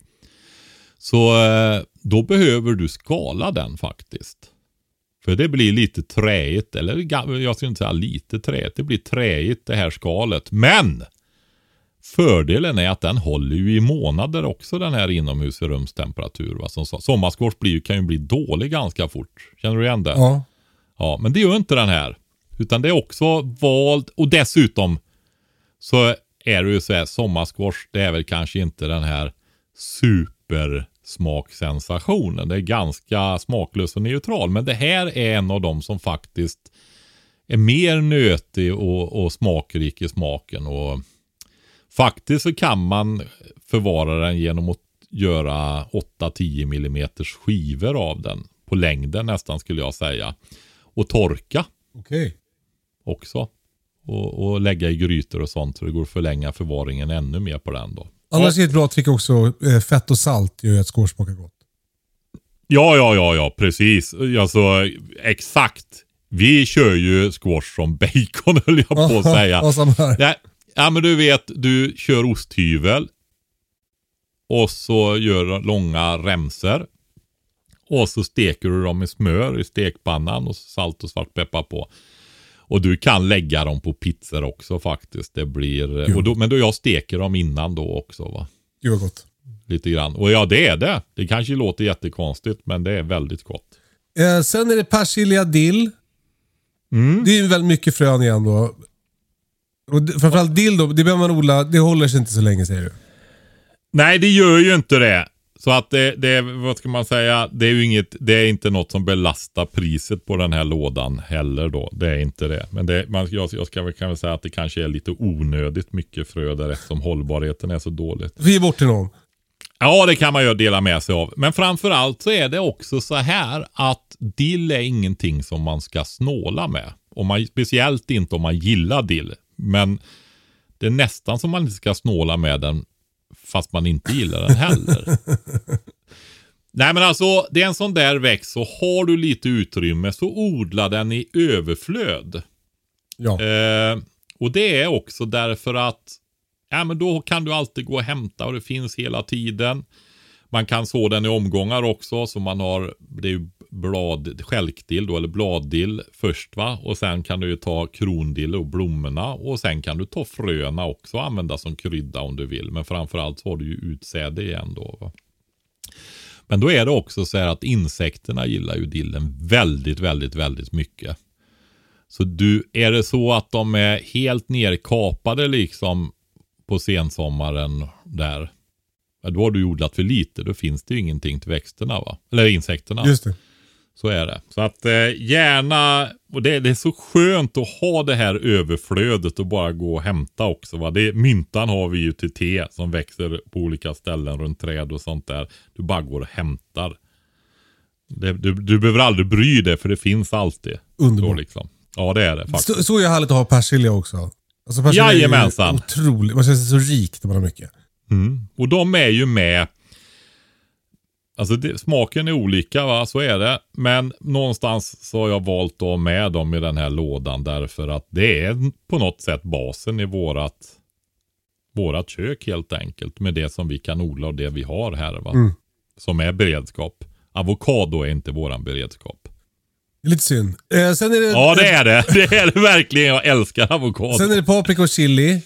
Så eh, då behöver du skala den faktiskt. För det blir lite träigt, eller jag ska inte säga lite träigt, det blir träigt det här skalet. Men! Fördelen är att den håller ju i månader också den här inomhus i rumstemperatur. Va? Som, blir, ju- kan ju bli dålig ganska fort. Känner du igen det? ja. Ja, men det gör inte den här. Utan det är också vald och dessutom så är det ju så här, sommarsquash det är väl kanske inte den här supersmaksensationen. Det är ganska smaklös och neutral. Men det här är en av dem som faktiskt är mer nötig och, och smakrik i smaken. Och faktiskt så kan man förvara den genom att göra 8-10 mm skivor av den. På längden nästan skulle jag säga. Och torka Okej. också. Och, och lägga i grytor och sånt så det går att förlänga förvaringen ännu mer på den då. Annars är ett bra trick också, eh, fett och salt gör ju att squash smakar gott. Ja, ja, ja, ja, precis. Alltså, exakt. Vi kör ju squash som bacon höll jag på att säga. Nej, ja, men du vet, du kör osthyvel. Och så gör du långa remser. Och så steker du dem i smör i stekpannan och salt och svartpeppar på. Och du kan lägga dem på pizzor också faktiskt. Det blir, Jo. och då, men då jag steker dem innan då också va. Gud vad gott. Lite grann. Och ja, det är det. Det kanske låter jättekonstigt, men det är väldigt gott. Eh, sen är det persilja, dill. Mm. Det är väldigt mycket frön igen då. Och framförallt dill då, det behöver man odla, det håller sig inte så länge säger du. Nej, det gör ju inte det. Så att det, det, vad ska man säga, det är ju inget, det är inte något som belastar priset på den här lådan heller då. Det är inte det. Men det, man, jag, jag ska väl, kan väl säga att det kanske är lite onödigt mycket frö där eftersom hållbarheten är så dåligt. Vi ger bort till någon. Ja, det kan man ju dela med sig av. Men framförallt så är det också så här att dill är ingenting som man ska snåla med. Om man, speciellt inte om man gillar dill. Men det är nästan som man inte ska snåla med den fast man inte gillar den heller. Nej men alltså, det är en sån där växt så har du lite utrymme så odla den i överflöd. Ja. Eh, och det är också därför att ja, men då kan du alltid gå och hämta och det finns hela tiden. Man kan så den i omgångar också, så man har det är ju blad, stjälkdill då, eller bladdill först va. Och sen kan du ju ta krondill och blommorna och sen kan du ta fröna också och använda som krydda om du vill. Men framförallt så har du ju utsäde igen då. Va? Men då är det också så här att insekterna gillar ju dillen väldigt, väldigt, väldigt mycket. Så du, är det så att de är helt nerkapade liksom på sensommaren där. ja, Då har du odlat för lite. Då finns det ju ingenting till växterna va? Eller insekterna. Just det. Så är det. Så att eh, gärna, och det, det är så skönt att ha det här överflödet och bara gå och hämta också. Va? Det, myntan har vi ju till te som växer på olika ställen runt träd och sånt där. Du bara går och hämtar. Det, du, du behöver aldrig bry dig för det finns alltid. Underbart. Liksom. Ja det är det faktiskt. Så, så är härligt att ha persilja också. Alltså persilja är Jajamensan. otroligt. Man känner sig så rik när man har mycket. Mm. Och de är ju med. Alltså det, smaken är olika va, så är det. Men någonstans så har jag valt att ha med dem i den här lådan därför att det är på något sätt basen i vårat, vårat kök helt enkelt. Med det som vi kan odla och det vi har här va. Mm. Som är beredskap. Avokado är inte våran beredskap. Lite synd. Eh, sen är det, Ja det är det. Det är det verkligen. Jag älskar avokado. Sen är det paprika och chili.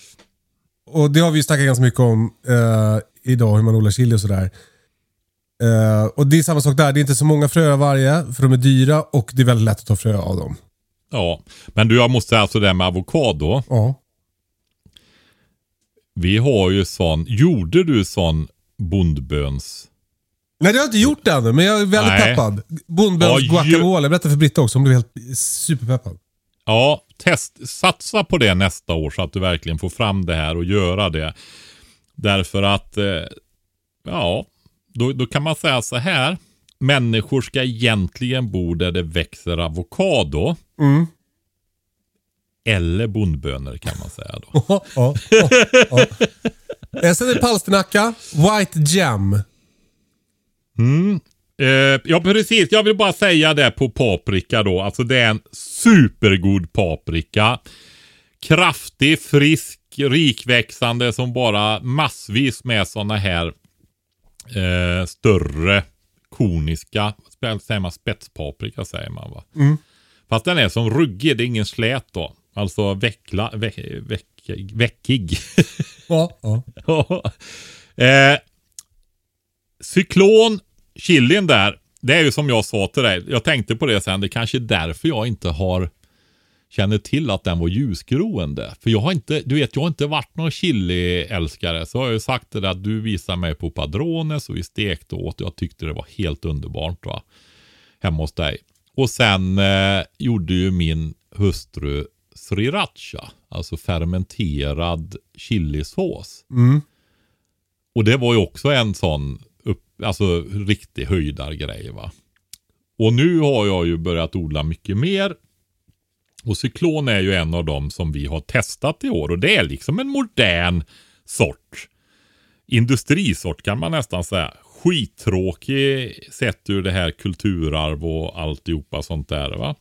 Och det har vi ju snackat ganska mycket om eh, idag, hur man odlar chili och sådär. Eh, och det är samma sak där. Det är inte så många fröer av varje, för de är dyra och det är väldigt lätt att ta frö av dem. Ja, men du jag måste säga alltså det med avokado. Ja. Vi har ju sån, gjorde du sån bondböns? Nej, det har jag inte gjort ännu, men jag är väldigt Nej. peppad. Bondböns Ja, guacamole. Jag berättade för Britta också, hon blev helt superpeppad. Ja, test, satsa på det nästa år så att du verkligen får fram det här och göra det. Därför att, eh, ja, då, då kan man säga så här. Människor ska egentligen bo där det växer avokado. Mm. Eller bondbönor kan man säga då. Ja, ja, ja. Eh, Sen är det palsternacka, white jam. Eh, ja, precis. Jag vill bara säga det på paprika då. Alltså det är en supergod paprika. Kraftig, frisk, rikväxande som bara massvis med sådana här eh, större koniska, säger man spetspaprika säger man va? Fast den är som ruggig, det är ingen slät då. Alltså veckla, veck, veck, veckig. Ja, ja. eh, cyklon, chilin där. Det är ju som jag sa till dig. Jag tänkte på det sen. Det kanske är därför jag inte har känner till att den var ljusgroende. För jag har inte, du vet, jag har inte varit någon chiliälskare. Så har jag ju sagt det där att du visade mig på padrones och vi stekte åt. Jag tyckte det var helt underbart va. Hemma hos dig. Och sen eh, gjorde ju min hustru sriracha. Alltså fermenterad chilisås. Och det var ju också en sån upp, alltså riktig höjdargrej va. Och nu har jag ju börjat odla mycket mer. Och cyklon är ju en av dem som vi har testat i år. Och det är liksom en modern sort. Industrisort kan man nästan säga. Skittråkig sett ur det här kulturarv och alltihopa sånt där va.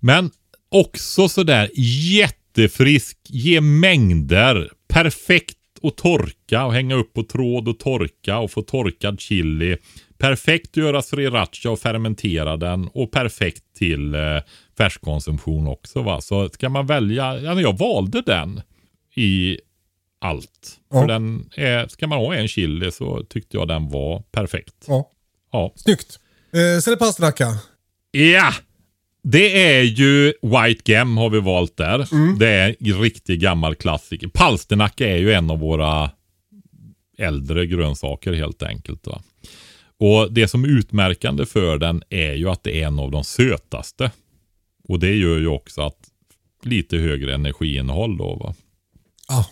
Men också sådär jättefrisk, ge mängder, perfekt att torka och hänga upp på tråd och torka och få torkad chili. Perfekt att göra sriracha och fermentera den och perfekt till eh, färskkonsumtion också va. Så ska man välja, ja, jag valde den i allt. Ja. För den är, ska man ha en chili så tyckte jag den var perfekt. ja. Ja. Snyggt. Eh, sen är det palsternacka. Ja! Det är ju White Gem har vi valt där. Det är en riktig gammal klassiker. Palsternacka är ju en av våra äldre grönsaker helt enkelt. Va? Och det som är utmärkande för den är ju att det är en av de sötaste. Och det gör ju också att lite högre energiinnehåll då. Va? Ja.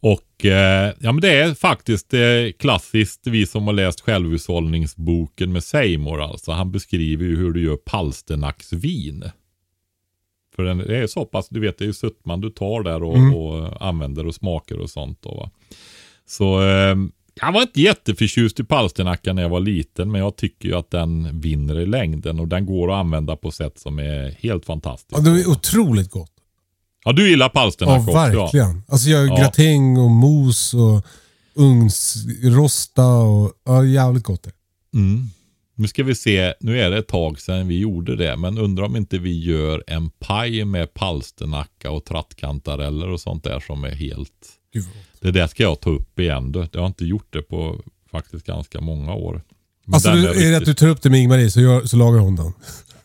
Och eh, ja men det är faktiskt eh, klassiskt, vi som har läst självhushållningsboken med Seymour alltså. Han beskriver ju hur du gör palsternacksvin. För den det är så pass, du vet det är ju sötman du tar där och, och använder och smakar och sånt då va. Så eh, jag var inte jätteförtjust i palsternacka när jag var liten men jag tycker ju att den vinner i längden och den går att använda på sätt som är helt fantastiskt. Ja, det är otroligt gott. Ja du gillar Ja, palsternacka också? verkligen. Alltså jag gör Ja. gratäng och mos och ugnsrosta och ja, jävligt gott det. Mm. Nu ska vi se, nu är det ett tag sedan vi gjorde det, men undrar om inte vi gör en paj med palsternacka och trattkantareller och sånt där som är helt... Det där ska jag ta upp igen. då. Jag har inte gjort det på faktiskt ganska många år. Men Alltså du, är det att riktigt- du tar upp det med Ingmarie så, gör, så lagar hon den.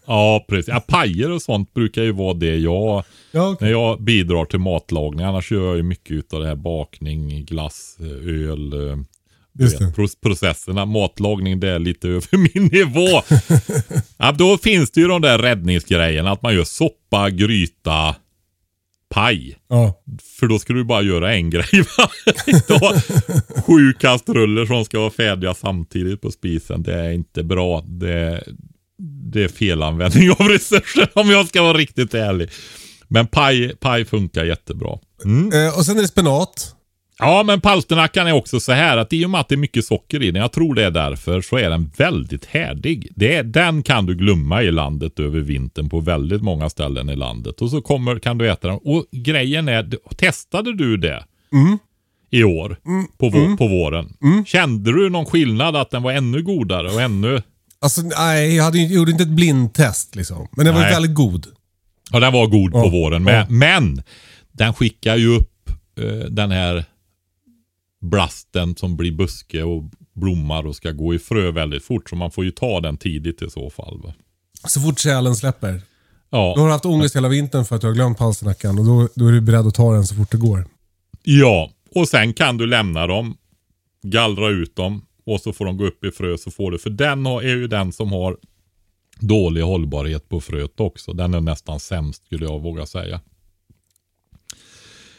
Ja, precis. Ja, pajer och sånt brukar ju vara det jag... Ja, okej. När jag bidrar till matlagning. Annars gör jag ju mycket av det här bakning, glass, öl. eh, du Just vet, pro- processerna. Matlagning det är lite över min nivå. ja, då finns det ju de där räddningsgrejerna. Att man gör soppa, gryta, paj. Ja. För då ska du bara göra en grej va? Sju kastruller som ska vara färdiga samtidigt på spisen. Det är inte bra. Det, det är felanvändning av resurser om jag ska vara riktigt ärlig. Men paj, paj funkar jättebra. Eh, och sen är det spenat. Ja, men palsternackan är också så här att i och med att det är mycket socker i den, jag tror det är därför, så är den väldigt härdig. Det är, den kan du glömma i landet över vintern på väldigt många ställen i landet. Och så kommer, kan du äta den. Och grejen är, testade du det? I år? På, vå- på våren? Kände du någon skillnad att den var ännu godare och ännu... Alltså nej, jag hade, gjorde inte ett blindtest liksom. Men den var Nej. väldigt god. Ja, den var god på våren med. Men den skickar ju upp eh, den här blasten som blir buske och blommar och ska gå i frö väldigt fort. Så man får ju ta den tidigt i så fall. Va? Så fort sälen släpper. Ja. Du har haft ångest hela vintern för att du har glömt palsternackan och då, då är du beredd att ta den så fort det går. Ja, och sen kan du lämna dem, gallra ut dem och så får de gå upp i frö så får du. För den är ju den som har dålig hållbarhet på fröet också. Den är nästan sämst skulle jag våga säga.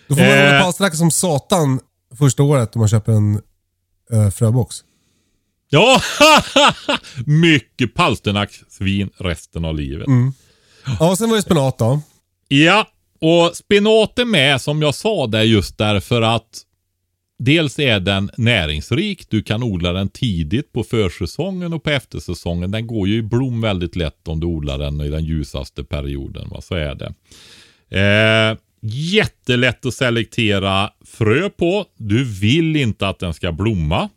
Då får man Eh. hålla palsternacka som satan första året om man köper en eh, fröbox. Ja, mycket palsternacksvin resten av livet. Ja, och sen var det spenat då. Ja, och spenat är med som jag sa där just därför att dels är den näringsrik. Du kan odla den tidigt på försäsongen och på eftersäsongen. Den går ju i blom väldigt lätt om du odlar den i den ljusaste perioden. Va? Så är det. Eh, jättelätt att selektera frö på. Du vill inte att den ska blomma.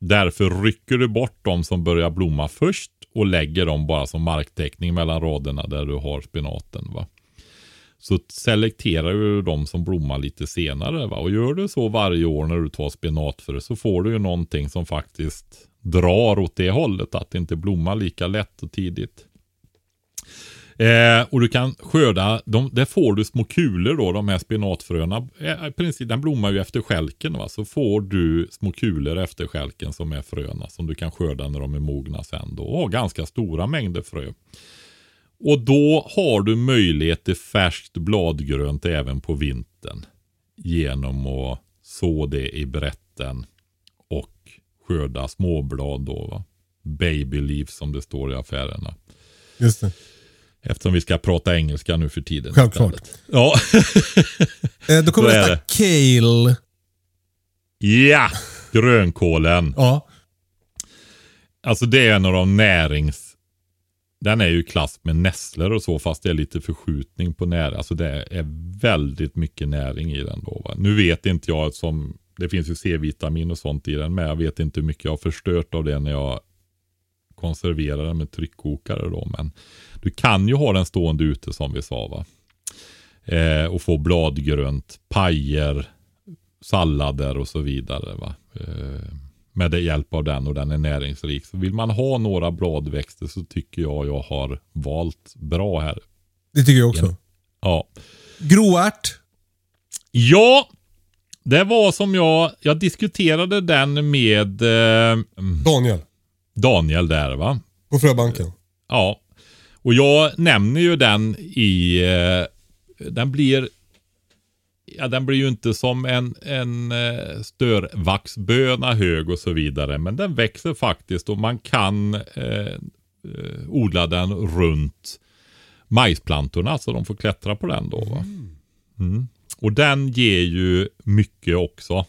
Därför rycker du bort de som börjar blomma först och lägger dem bara som marktäckning mellan raderna där du har spenaten. Va? Så selekterar du de som blommar lite senare. Va? Och gör du så varje år när du tar spenatfrö så får du ju någonting som faktiskt drar åt det hållet. Att det inte blommar lika lätt och tidigt. Eh, och du kan skörda, de, där får du små kulor då, de här spenatfröna. Eh, princip, den blommar ju efter skälken va. Så får du små kulor efter skälken som är fröna som du kan skörda när de är mogna sen då. Och har ganska stora mängder frö. Och då har du möjlighet till färskt bladgrönt även på vintern. Genom att så det i brätten och skörda småblad då va. Baby leaf som det står i affärerna. Just det. Eftersom vi ska prata engelska nu för tiden. Självklart. istället. Ja. Eh, då kommer nästa kale. ja, grönkålen. Ja. Alltså det är en av de närings... Den är ju klass med nässlor och så fast det är lite förskjutning på näring. Alltså det är väldigt mycket näring i den då. Va? Nu vet inte jag som... Det finns ju C-vitamin och sånt i den men jag vet inte hur mycket jag har förstört av det när jag konserverar den med tryckkokare då. Men du kan ju ha den stående ute som vi sa va. Eh, och få bladgrönt, pajer, sallader och så vidare. Va? Eh, med hjälp av den och den är näringsrik. Så vill man ha några bladväxter så tycker jag jag har valt bra här. Det tycker jag också. Ja. Gråärt. Ja, det var som jag, jag diskuterade den med eh, Daniel. Daniel där va. På fröbanken. Ja, och jag nämner ju den i, eh, den blir, ja den blir ju inte som en, en eh, störvaxböna hög och så vidare. Men den växer faktiskt och man kan eh, eh, odla den runt majsplantorna så de får klättra på den då. Va? Mm. Och den ger ju mycket också.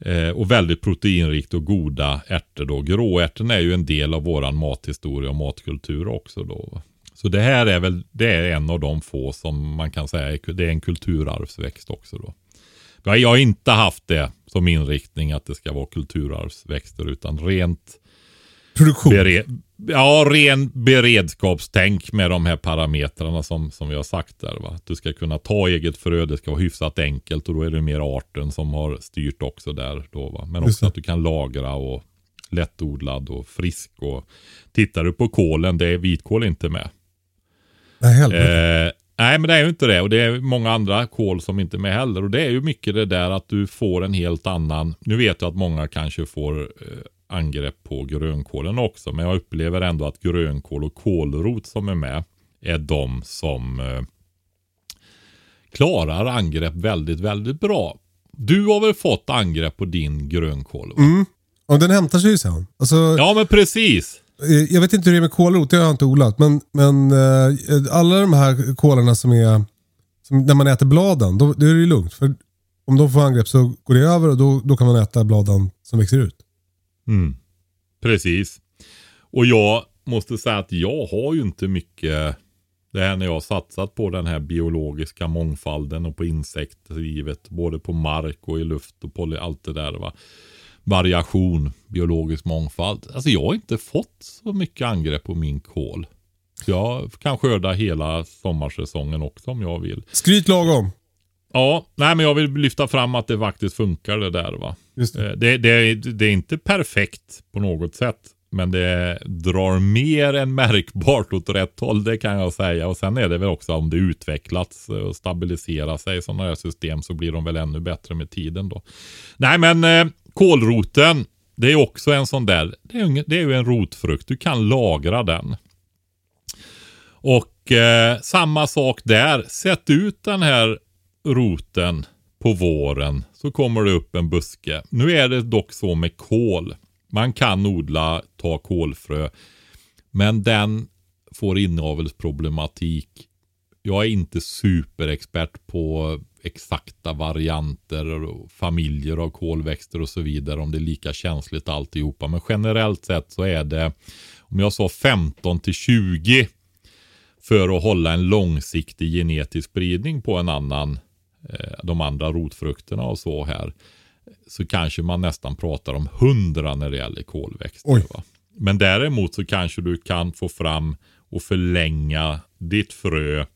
Eh, och väldigt proteinrikt och goda ärtor då. Gråärtorna är ju en del av våran mathistoria och matkultur också då. Så det här är väl, det är en av de få som man kan säga, är- det är en kulturarvsväxt också då. Jag har inte haft det som inriktning att det ska vara kulturarvsväxter utan rent Produktion. Bere ja, ren beredskapstänk med de här parametrarna som, som vi har sagt där. Va? Att du ska kunna ta eget frö, det ska vara hyfsat enkelt och då är det mer arten som har styrt också där. Då, va? Men också att du kan lagra och lättodlad och frisk. Och tittar du på kålen, det är vitkål inte med. Nej. Eh, nej, men det är ju inte det. Och det är många andra kol som inte är med heller. Och det är ju mycket det där att du får en helt annan. Nu vet jag att många kanske får eh, angrepp på grönkålen också. Men jag upplever ändå att grönkål och kålrot som är med är de som eh, klarar angrepp väldigt, väldigt bra. Du har väl fått angrepp på din grönkål? Va? Mm. Och den hämtar sig ju sen. Alltså, Ja, men precis. Eh, jag vet inte hur det är med kålrot, det har jag inte odlat. Men, men eh, alla de här kålarna som är, som, när man äter bladen, då, då är det ju lugnt. För om de får angrepp så går det över och då, då kan man äta bladen som växer ut. Mm. Precis. Och jag måste säga att jag har ju inte mycket det här när jag har satsat på den här biologiska mångfalden och på insektslivet. Både på mark och i luft och på allt det där. Va? Variation, biologisk mångfald. Alltså jag har inte fått så mycket angrepp på min kål. Så jag kan skörda hela sommarsäsongen också om jag vill. Skryt lagom. Ja, nej men jag vill lyfta fram att det faktiskt funkar det där va. Det. Eh, Det, det, det är inte perfekt på något sätt. Men det drar mer än märkbart åt rätt håll, det kan jag säga. Och sen är det väl också om det utvecklats och stabiliserar sig sådana här system så blir de väl ännu bättre med tiden då. Nej men eh, kålroten, det är också en sån där, det är, det är ju en rotfrukt, du kan lagra den. Och eh, samma sak där, sätt ut den här roten på våren så kommer det upp en buske. Nu är det dock så med kål. Man kan odla, ta kolfrö. Men den får inavelsproblematik. Jag är inte superexpert på exakta varianter och familjer av kolväxter och så vidare. Om det är lika känsligt alltihopa. Men generellt sett så är det, om jag sa 15 till 20 för att hålla en långsiktig genetisk spridning på en annan, eh, de andra rotfrukterna och så här. Så kanske man nästan pratar om 100 när det gäller kolväxter. Men däremot så kanske du kan få fram och förlänga ditt frö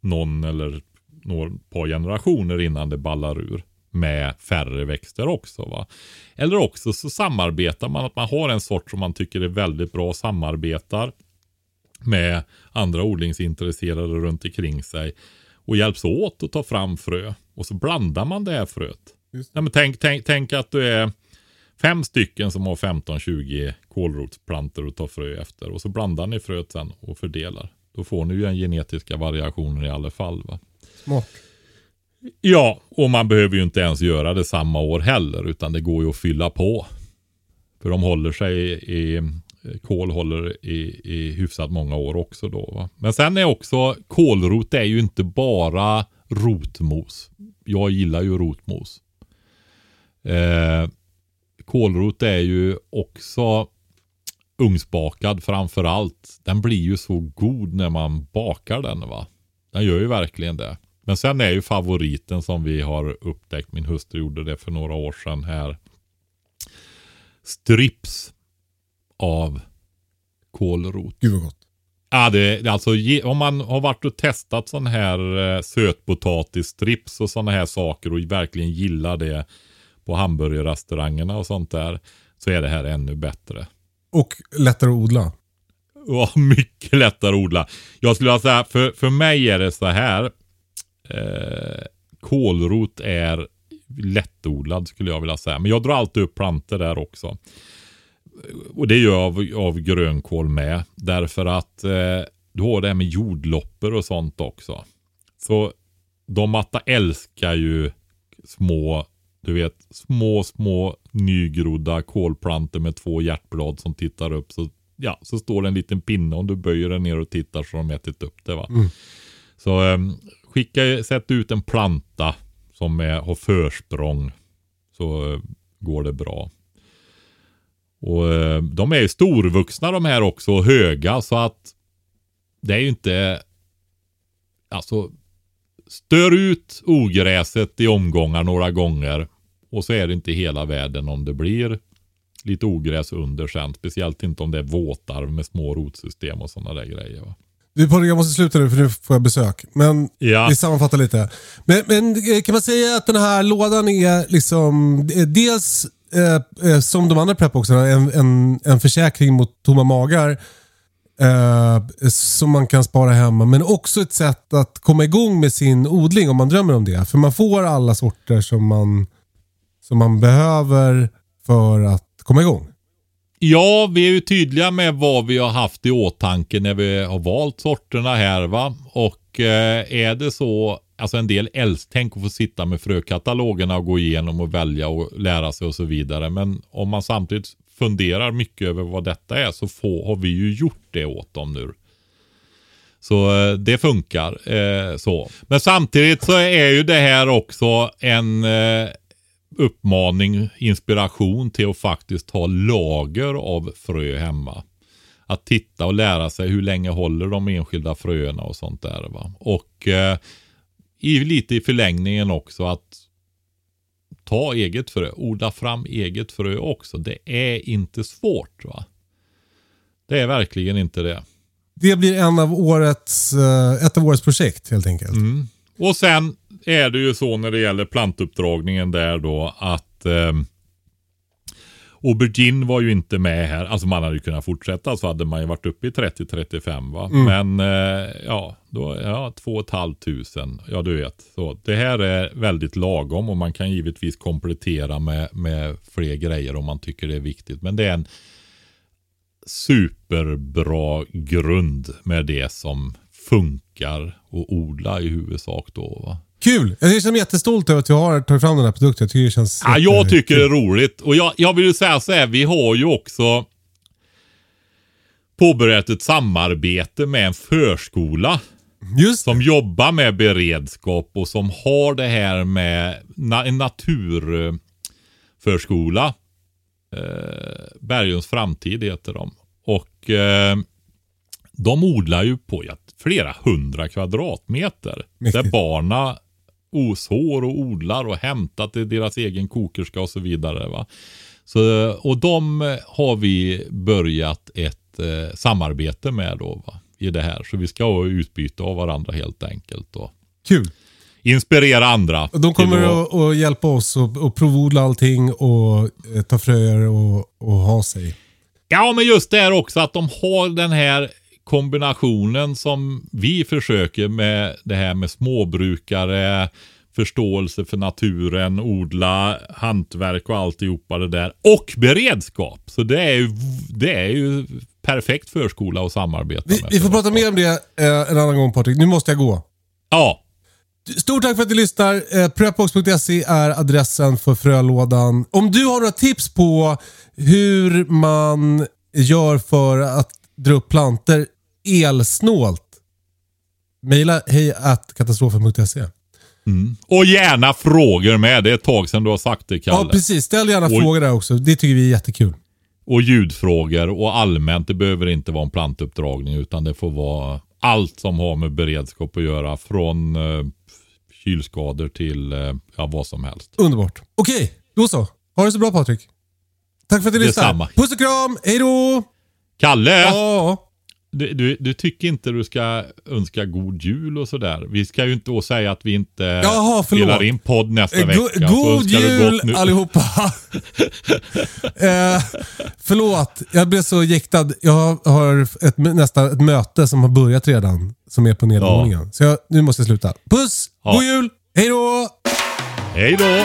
någon eller några par generationer innan det ballar ur med färre växter också. Va? Eller också så samarbetar man, att man har en sort som man tycker är väldigt bra och samarbetar med andra odlingsintresserade runt omkring sig och hjälps åt att ta fram frö. Och så blandar man det här fröet. Just Nej, men tänk, tänk, tänk att du är fem stycken som har 15-20 kålrotsplantor att ta frö efter. Och så blandar ni fröet sen och fördelar. Då får ni ju en genetiska variationer i alla fall. Va? Smart. Ja, och man behöver ju inte ens göra det samma år heller. Utan det går ju att fylla på. För de håller sig i, i kol håller i, i hyfsat många år också då. Va? Men sen är också kålrot är ju inte bara rotmos. Jag gillar ju rotmos. Eh, kålrot är ju också ugnsbakad framför allt. Den blir ju så god när man bakar den va. Den gör ju verkligen det. Men sen är ju favoriten som vi har upptäckt, min hustru gjorde det för några år sedan här. Strips av kålrot. Gud vad gott. Ja, det, alltså, om man har varit och testat sån här eh, sötpotatisstrips och sådana här saker och verkligen gillar det på hamburgerrestaurangerna och sånt där. Så är det här ännu bättre. Och lättare att odla. Ja, mycket lättare att odla. Jag skulle säga, för, för mig är det så här. Eh, kålrot är lättodlad skulle jag vilja säga. Men jag drar alltid upp plantor där också. Och det gör jag av, av grönkål med. Därför att eh, du har det här med jordloppor och sånt också. Så de matta älskar ju små, du vet, små, små nygrodda kolplantor med två hjärtblad som tittar upp. Så, ja, så står det en liten pinne om du böjer den ner och tittar så har de ätit upp det. Va? Så eh, skicka, sätt ut en planta som är, har försprång. Så eh, går det bra. Och eh, de är ju storvuxna de här också och höga så att det är ju inte alltså stör ut ogräset i omgångar några gånger och så är det inte hela världen om det blir lite ogräs under sen. Speciellt inte om det är våtarv med små rotsystem och sådana där grejer. Va? Du jag måste sluta nu för nu får jag besök. Men Ja. vi sammanfattar lite. Men, men eh, kan man säga att den här lådan är liksom dels eh, eh, som de andra prepboxarna en, en, en försäkring mot tomma magar. Eh, som man kan spara hemma. Men också ett sätt att komma igång med sin odling om man drömmer om det. För man får alla sorter som man, som man behöver för att komma igång. Ja, vi är ju tydliga med vad vi har haft i åtanke när vi har valt sorterna här va. Och eh, är det så, alltså en del älskar, tänk att få sitta med frökatalogerna och gå igenom och välja och lära sig och så vidare. Men om man samtidigt funderar mycket över vad detta är så få, har vi ju gjort det åt dem nu. Så eh, det funkar eh, så. Men samtidigt så är ju det här också en eh, uppmaning, inspiration till att faktiskt ha lager av frö hemma. Att titta och lära sig hur länge håller de enskilda fröerna och sånt där. Va? Och eh, i, lite i förlängningen också att ta eget frö, odla fram eget frö också. Det är inte svårt. va. Det är verkligen inte det. Det blir en av årets, eh, ett av årets projekt helt enkelt. Och sen är det ju så när det gäller plantuppdragningen där då att eh, Aubergine var ju inte med här. Alltså man hade ju kunnat fortsätta så hade man ju varit uppe i 30-35 va. Men eh, ja, då, ja, 2 500. Ja du vet. Så det här är väldigt lagom och man kan givetvis komplettera med, med fler grejer om man tycker det är viktigt. Men det är en superbra grund med det som funkar att odla i huvudsak då. Va? Kul! Jag känner mig jättestolt över att vi har tagit fram den här produkten. Jag tycker det känns... Ja, jag tycker det är roligt. Och jag, jag vill ju säga så här, vi har ju också påbörjat ett samarbete med en förskola Just som jobbar med beredskap och som har det här med na en naturförskola. Eh, Bergens framtid heter de. Och eh, de odlar ju på flera hundra kvadratmeter. Mäktigt. Där barna osår och odlar och hämtar till deras egen kokerska och så vidare. Va? Så, och de eh, har vi börjat ett eh, samarbete med då, va? i det här. Så vi ska ha utbyte av varandra helt enkelt. Och Kul. inspirera andra. Och de kommer att- att, hjälpa oss att provodla allting och eh, ta fröer och, och ha sig. Ja, men just det här också att de har den här kombinationen som vi försöker med det här med småbrukare, förståelse för naturen, odla, hantverk och alltihopa det där. Och beredskap. Så det är ju, det är ju perfekt förskola att samarbeta Vi, med. vi får prata mer om det eh, en annan gång Patrik. Nu måste jag gå. Ja, Stort tack för att du lyssnar. Eh, Prepbox.se är adressen för frölådan. Om du har några tips på hur man gör för att dra upp planter elsnålt. Mejla hej katastrofen.se. och gärna frågor med. Det är ett tag sedan du har sagt det Kalle. Ja, precis. Ställ gärna Oj. frågor där också. Det tycker vi är jättekul. Och ljudfrågor och allmänt. Det behöver inte vara en plantuppdragning utan det får vara allt som har med beredskap att göra. Från eh, kylskador till eh, ja, vad som helst. Underbart. Okej, då så. Ha det så bra Patrik. Tack för att du lyssnar. Detsamma. Puss och kram. Hej då! Kalle! Ja. Du, du, du tycker inte du ska önska god jul och sådär. Vi ska ju inte då säga att vi inte Jaha, spelar in podd nästa Eh, vecka. go- Så god jul gott allihopa! eh, förlåt, jag blev så jäktad. Jag har ett, nästan ett möte som har börjat redan. Som är på nedvåningen. Så jag, nu måste jag sluta. Puss! Ja. God jul! Hej då! Hej då!